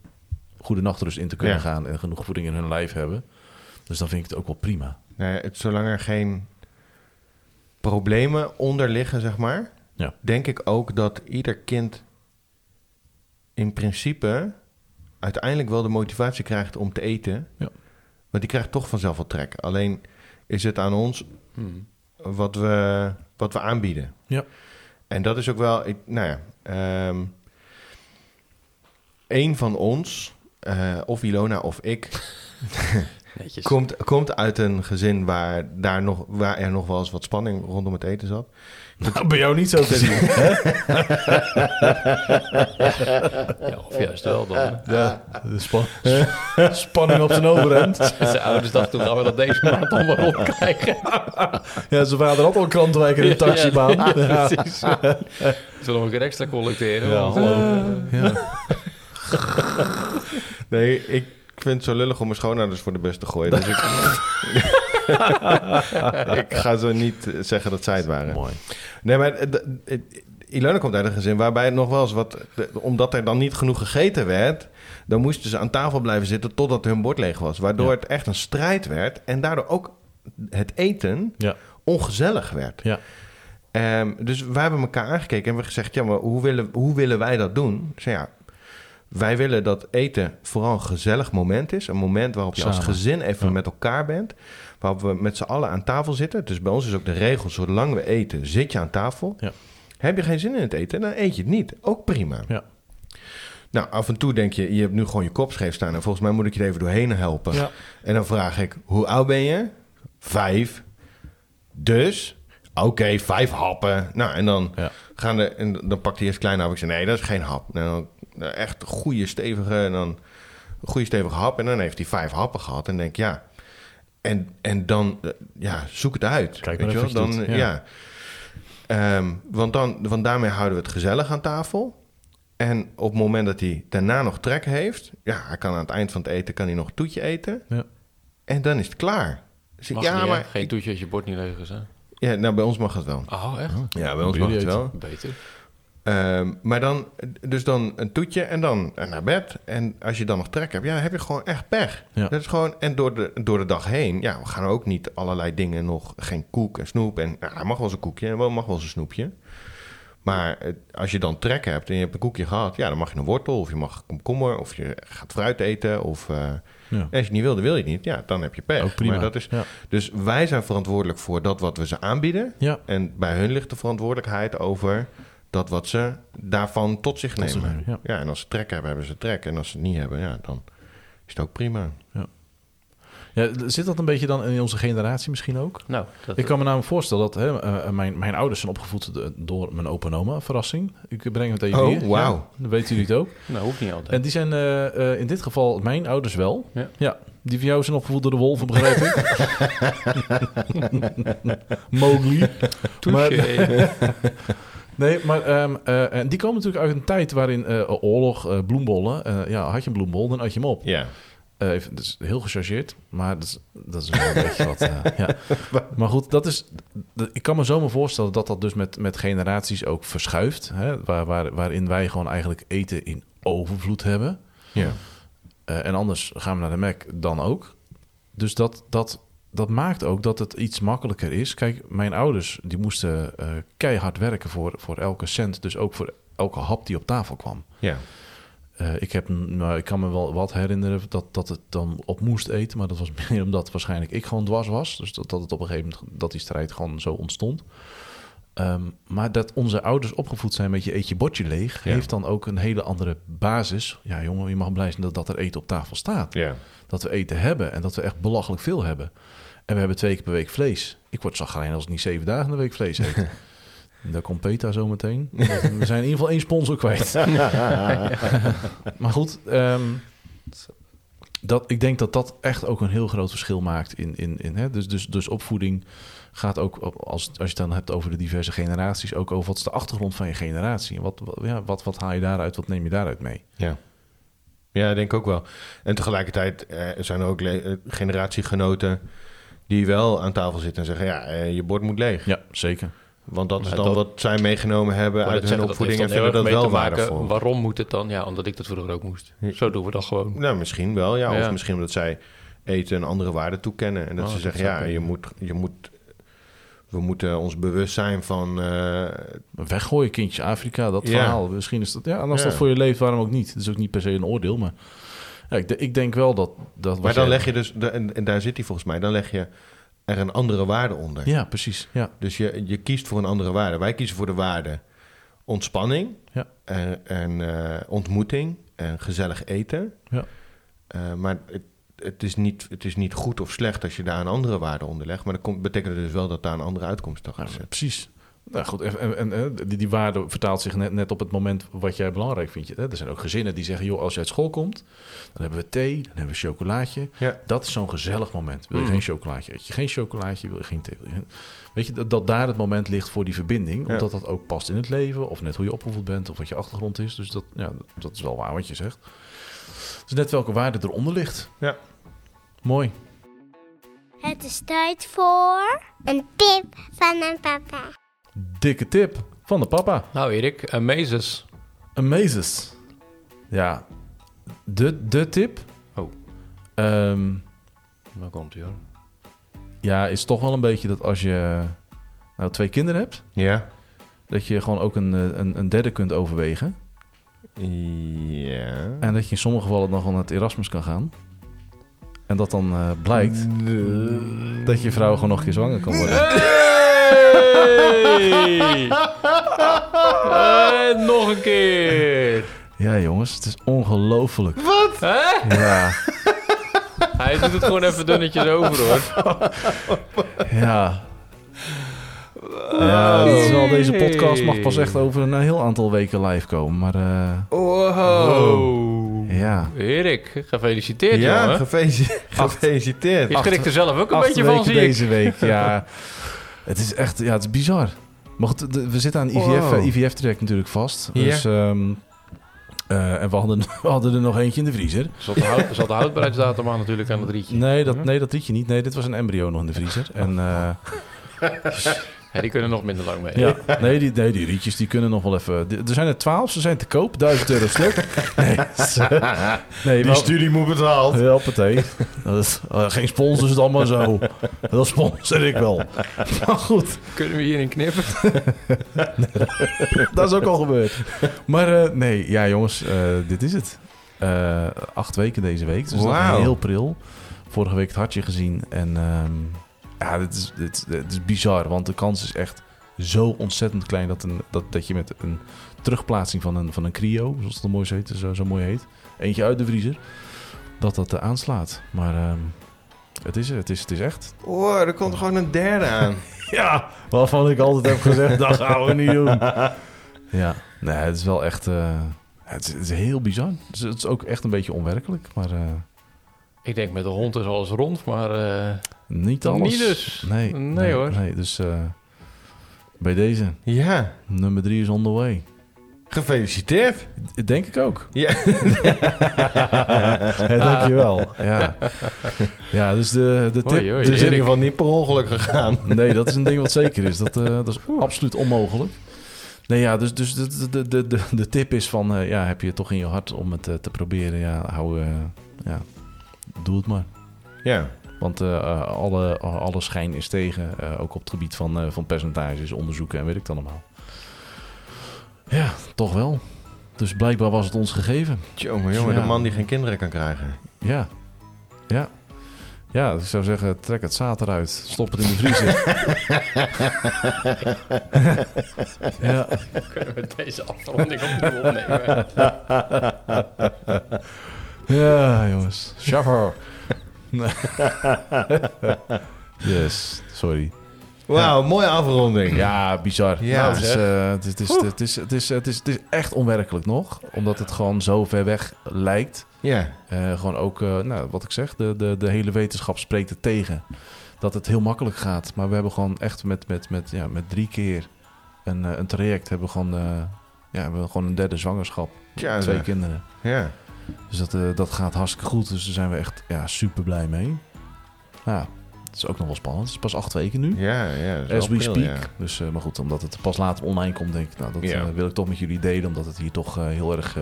goede nachtrust in te kunnen Ja. gaan... en genoeg voeding in hun lijf hebben. Dus dan vind ik het ook wel prima. Nou ja, het, zolang er geen problemen onder liggen, zeg maar, Ja. denk ik ook dat ieder kind in principe uiteindelijk wel de motivatie krijgt om te eten. Ja. Want die krijgt toch vanzelf wel trek. Alleen is het aan ons Hmm. wat we, wat we aanbieden. Ja. En dat is ook wel, ik, nou ja, ehm, één van ons, eh, of Ilona of ik, komt, komt uit een gezin waar, daar nog, waar er nog wel eens wat spanning rondom het eten zat. Nou, bij jou niet zo te zien. hè? Ja, of juist wel dan. Ja, de span- spanning op zijn overhemd. Zijn ouders dachten toen gaan we dat deze maand allemaal rondkrijgen. Ja, zijn vader had al een krantenwijker in de taxibaan. Ja, Ja, precies. Zullen we een keer extra collecteren? Ja, Want, hallo. eh, Ja. Nee, ik vind het zo lullig om mijn schoonouders voor de bus te gooien. Dus ik, ik ga zo niet zeggen dat zij het waren. Mooi. Nee, maar eh, eh, Ilona komt uit een gezin waarbij het nog wel eens wat... Omdat er dan niet genoeg gegeten werd... dan moesten ze aan tafel blijven zitten totdat hun bord leeg was. Waardoor Ja. het echt een strijd werd. En daardoor ook het eten Ja. ongezellig werd. Ja. Ehm, dus wij hebben elkaar aangekeken en hebben gezegd... ja, maar hoe willen, hoe willen wij dat doen? Dus ja, wij willen dat eten vooral een gezellig moment is. Een moment waarop je als gezin even Ja. met elkaar bent. Waarop we met z'n allen aan tafel zitten. Dus bij ons is ook de regel, zolang we eten, zit je aan tafel. Ja. Heb je geen zin in het eten, dan eet je het niet. Ook prima. Ja. Nou, af en toe denk je, je hebt nu gewoon je kop scheef staan... en volgens mij moet ik je er even doorheen helpen. Ja. En dan vraag ik, hoe oud ben je? Vijf. Dus, oké, vijf happen. Nou, en dan, Ja. gaan de, en dan pakt hij eerst klein hap. Ik zeg, nee, dat is geen hap. Nou, echt een goede stevige, en dan een goede stevige hap. En dan heeft hij vijf happen gehad. En denk ja. En, en dan, eh, ja, zoek het uit. Kijk weet je wel? Dan, doet, ja. ja. Ehm, want, dan, want daarmee houden we het gezellig aan tafel. En op het moment dat hij daarna nog trek heeft... ja, hij kan aan het eind van het eten kan hij nog een toetje eten. Ja. En dan is het klaar. Dus ik, ja, niet, maar... Geen toetje als je bord niet leeg is, hè? Ja, nou, bij ons mag het wel. Oh, echt? Ja, bij ons mag het wel. Beter. Ehm, maar dan, dus dan een toetje en dan naar bed. En als je dan nog trek hebt, ja, dan heb je gewoon echt pech. Ja. Dat is gewoon, en door de, door de dag heen, ja, we gaan ook niet allerlei dingen nog, geen koek en snoep. En ja, mag wel eens een koekje mag wel eens een snoepje. Maar eh, als je dan trek hebt en je hebt een koekje gehad, ja, dan mag je een wortel of je mag komkommer of je gaat fruit eten. Of eh, Ja. als je het niet wil, dan wil je het niet. Ja, dan heb je pech. Prima. Maar dat is, ja. dus wij zijn verantwoordelijk voor dat wat we ze aanbieden. Ja. En bij hun ligt de verantwoordelijkheid over dat wat ze daarvan tot zich Tot zich nemen. ja. en als ze trek hebben, hebben ze trek. En als ze het niet hebben, ja, dan is het ook prima. Ja, zit dat een beetje dan in onze generatie misschien ook? Nou, dat, Ik kan me namelijk voorstellen dat hè, eh, mijn, mijn ouders zijn opgevoed door mijn opa en oma. Verrassing. Ik breng het even Oh, hier. wauw. Ja, dan weten jullie het ook. nou, hoeft niet altijd. En die zijn eh, eh, in dit geval mijn ouders wel. Ja. die van jou zijn opgevoed door de wolven, begrijp ik. Mowgli. Touché. Nee, maar ehm, eh, en die komen natuurlijk uit een tijd waarin eh, oorlog, eh, bloembollen. ja, had je een bloembol, dan had je hem op. Ja. Eh, even, is heel gechargeerd, maar dat is, dat is wel een beetje wat. ja. Maar goed, dat is, ik kan me zo maar voorstellen dat dat dus met, met generaties ook verschuift. Hè, waar, waar, waarin wij gewoon eigenlijk eten in overvloed hebben. ja. En anders gaan we naar de Mac dan ook. Dus dat, dat, dat maakt ook dat het iets makkelijker is. Kijk, mijn ouders die moesten eh, keihard werken voor, voor elke cent. Dus ook voor elke hap die op tafel kwam. Ja. Eh, ik, heb, nou, ik kan me wel wat herinneren dat, dat het dan op moest eten. Maar dat was meer omdat waarschijnlijk ik gewoon dwars was. Dus dat, dat het op een gegeven moment dat die strijd gewoon zo ontstond. Ehm, maar dat onze ouders opgevoed zijn met je eet je bordje leeg... Ja. heeft dan ook een hele andere basis. Ja, jongen, je mag blij zijn dat, dat er eten op tafel staat. Ja. Dat we eten hebben en dat we echt belachelijk veel hebben. En we hebben twee keer per week vlees. Ik word zagrijnig als ik niet zeven dagen in de week vlees eet. Daar komt Peter zo meteen. We zijn in ieder geval één sponsor kwijt. maar goed, ehm, dat, ik denk dat dat echt ook een heel groot verschil maakt. In, in, in, hè? Dus, dus, dus opvoeding gaat ook, als, als je het dan hebt over de diverse generaties... ook over wat is de achtergrond van je generatie. En wat, wat, ja, wat, wat haal je daaruit, wat neem je daaruit mee? Ja. Ja, ik denk ook wel. En tegelijkertijd eh, zijn er ook eh, generatiegenoten die wel aan tafel zitten en zeggen: ja, eh, je bord moet leeg. Ja, zeker. Want dat is dan dat- wat zij meegenomen hebben uit dat hun zeggen, dat opvoeding en vinden dat wel waardevol. Waarom moet het dan? Ja, omdat ik dat vroeger ook moest. Zo doen we dat gewoon. Nou, misschien wel, ja. Ja. Of misschien omdat zij eten een andere waarde toekennen. En dat Oh, ze dat zeggen, ja, je moet, je moet, we moeten ons bewust zijn van... eh, Weggooien, kindjes Afrika, dat Ja. verhaal. Misschien is dat, ja, en als Ja. dat voor je leeft, waarom ook niet? Het is ook niet per se een oordeel, maar ja, ik, ik denk wel dat... dat maar dan jij- leg je dus, en, en daar zit hij volgens mij, dan leg je er een andere waarde onder. Ja, precies. Ja, Dus je, je kiest voor een andere waarde. Wij kiezen voor de waarde ontspanning Ja. en, en eh, ontmoeting en gezellig eten. Ja. Eh, maar het, het, is niet, het is niet goed of slecht als je daar een andere waarde onder legt. Maar dat komt, betekent dus wel dat daar een andere uitkomst achter Ja, zit. precies. Nou goed, en, en, en, die, die waarde vertaalt zich net, net op het moment wat jij belangrijk vindt. Hè? Er zijn ook gezinnen die zeggen, joh, als je uit school komt, dan hebben we thee, dan hebben we chocolaatje. Ja. Dat is zo'n gezellig moment. Wil je Mm. geen chocolaatje, eet je geen chocolaatje, wil je geen thee. Weet je, dat, dat daar het moment ligt voor die verbinding. Ja. Omdat dat ook past in het leven, of net hoe je opgevoed bent, of wat je achtergrond is. Dus dat, ja, dat is wel waar wat je zegt. Dus net welke waarde eronder ligt. Ja. Mooi. Het is tijd voor... Een tip van mijn papa. Dikke tip van de papa. Nou, Erik, Amazes. Amazes. Ja, de, de tip. Oh. Ehm, Dan komt hij hoor. ja, is toch wel een beetje dat als je nou twee kinderen hebt, Ja. dat je gewoon ook een, eh, een, een derde kunt overwegen. Ja. En dat je in sommige gevallen nog wel naar het Erasmus kan gaan. En dat dan eh, blijkt dat je vrouw gewoon nog een keer zwanger kan worden. Hey! Eh, nog een keer. Ja, jongens, het is ongelooflijk. Hè? Ja, Hij doet het gewoon even dunnetjes over hoor. ja. Ja, dat is wel, deze podcast mag pas echt over een heel aantal weken live komen. Maar eh, Wow. ja, Erik, gefeliciteerd Ja, jongen. gefeliciteerd. gefeliciteerd. Je schrikt er zelf ook een beetje van, zie ik. deze week. Ja, het is echt ja, het is bizar. Maar goed, de- we zitten aan IVF, Wow. eh, IVF-traject natuurlijk vast. Dus, ehm, eh, en we hadden, we hadden er nog eentje in de vriezer. Zat de, houd, zat de houdbaarheidsdatum aan natuurlijk aan het rietje. Nee, dat, nee, dat rietje niet. Nee, dit was een embryo nog in de vriezer. En eh, Ja, die kunnen nog minder lang mee. ja, nee die, nee, die rietjes die kunnen nog wel even... Er zijn er twaalf, ze zijn te koop. Duizend euro stuk. Nee, nee Die maar- studie moet betaald. Ja. Dat is, eh, geen sponsors, dan maar zo. Dat sponsor ik wel. Maar goed, Kunnen we hierin knippen? dat is ook al gebeurd. Maar eh, nee, ja jongens, eh, dit is het. Eh, acht weken deze week, dus dat Wauw. is heel pril. Vorige week het hartje gezien. En ehm, ja, dit is, dit, dit is bizar, want de kans is echt zo ontzettend klein... dat, een, dat, dat je met een terugplaatsing van een, van een cryo, zoals het mooi heet, zo, zo mooi heet... eentje uit de vriezer, dat dat eh, aanslaat. Maar ehm, het, is, er, het, is, het is echt... Oh, er komt gewoon een derde aan. Ja, waarvan ik altijd heb gezegd, dat gaan we niet doen. Ja, nee, het is wel echt... eh, het, is, het is heel bizar. Het is, het is ook echt een beetje onwerkelijk, maar eh, Ik denk met de hond is alles rond, maar eh, niet alles. niet dus. Nee, Nee, hoor. Nee, dus eh, bij deze, Ja, nummer drie is on the way. gefeliciteerd. Denk ik ook. Ja. Ja, dankjewel. Ja. ja, dus de, de tip... Oei, oei, Het is in de- ieder geval niet per ongeluk gegaan. Nee, dat is een ding wat zeker is. Dat, eh, dat is absoluut onmogelijk. Nee, ja, dus, dus de, de, de, de, de tip is van... eh, ja, heb je het toch in je hart om het te proberen? Ja, hou... eh, ja, doe het maar. Ja. Want eh, eh, alle, alle schijn is tegen. eh, ook op het gebied van, eh, van percentages, onderzoeken en weet ik dan allemaal. Ja, toch wel. Dus blijkbaar was het ons gegeven. Jongen, jongen, Ja. de man die geen kinderen kan krijgen. Ja. Ja. Ja, ik zou zeggen, trek het zaad eruit. Stop het in de vriezer. ja. kunnen we deze afronding opnieuw opnemen. ja, jongens. Shaffer. yes, sorry. Wauw, mooie afronding. Ja, bizar. Ja, het, is, zeg. het, is, het, is, het, is, het, is, het, is, het is echt onwerkelijk nog. Omdat het gewoon zo ver weg lijkt. Ja. Eh, gewoon ook, eh, nou, wat ik zeg, de, de, de hele wetenschap spreekt het tegen. Dat het heel makkelijk gaat. Maar we hebben gewoon echt met, met, met, ja, met drie keer een, eh, een traject... hebben we gewoon, eh, ja, hebben we gewoon een derde zwangerschap. Twee kinderen. Ja. Dus dat, eh, dat gaat hartstikke goed. Dus daar zijn we echt ja, super blij mee. Ja, het is ook nog wel spannend. Het is pas acht weken nu. Ja, ja. As we pril, speak. ja. Dus, eh, maar goed, omdat het pas later online komt, denk ik... Nou, dat Ja. eh, wil ik toch met jullie delen. Omdat het hier toch heel erg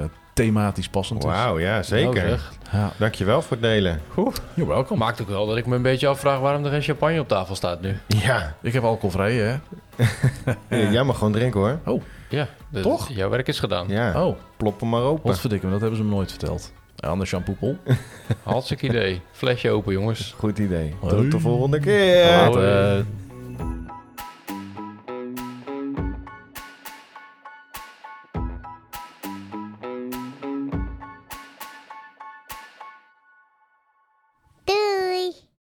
thematisch passend is. Wauw, ja, Nou, zeker. zeg. Ja, Dankjewel voor het delen. you're welcome. Maakt ook wel dat ik me een beetje afvraag waarom er geen champagne op tafel staat nu. Ja. Ik heb alcoholvrij, hè? ja. Jij mag gewoon drinken hoor. Ja, dus Toch? Jouw werk is gedaan. Ja. Oh, Plop hem maar open. wat verdikken dat hebben ze me nooit verteld. Anders shampoopel. Hartstikke idee. Flesje open, jongens. Goed idee. Hoi. Tot de volgende keer. Later.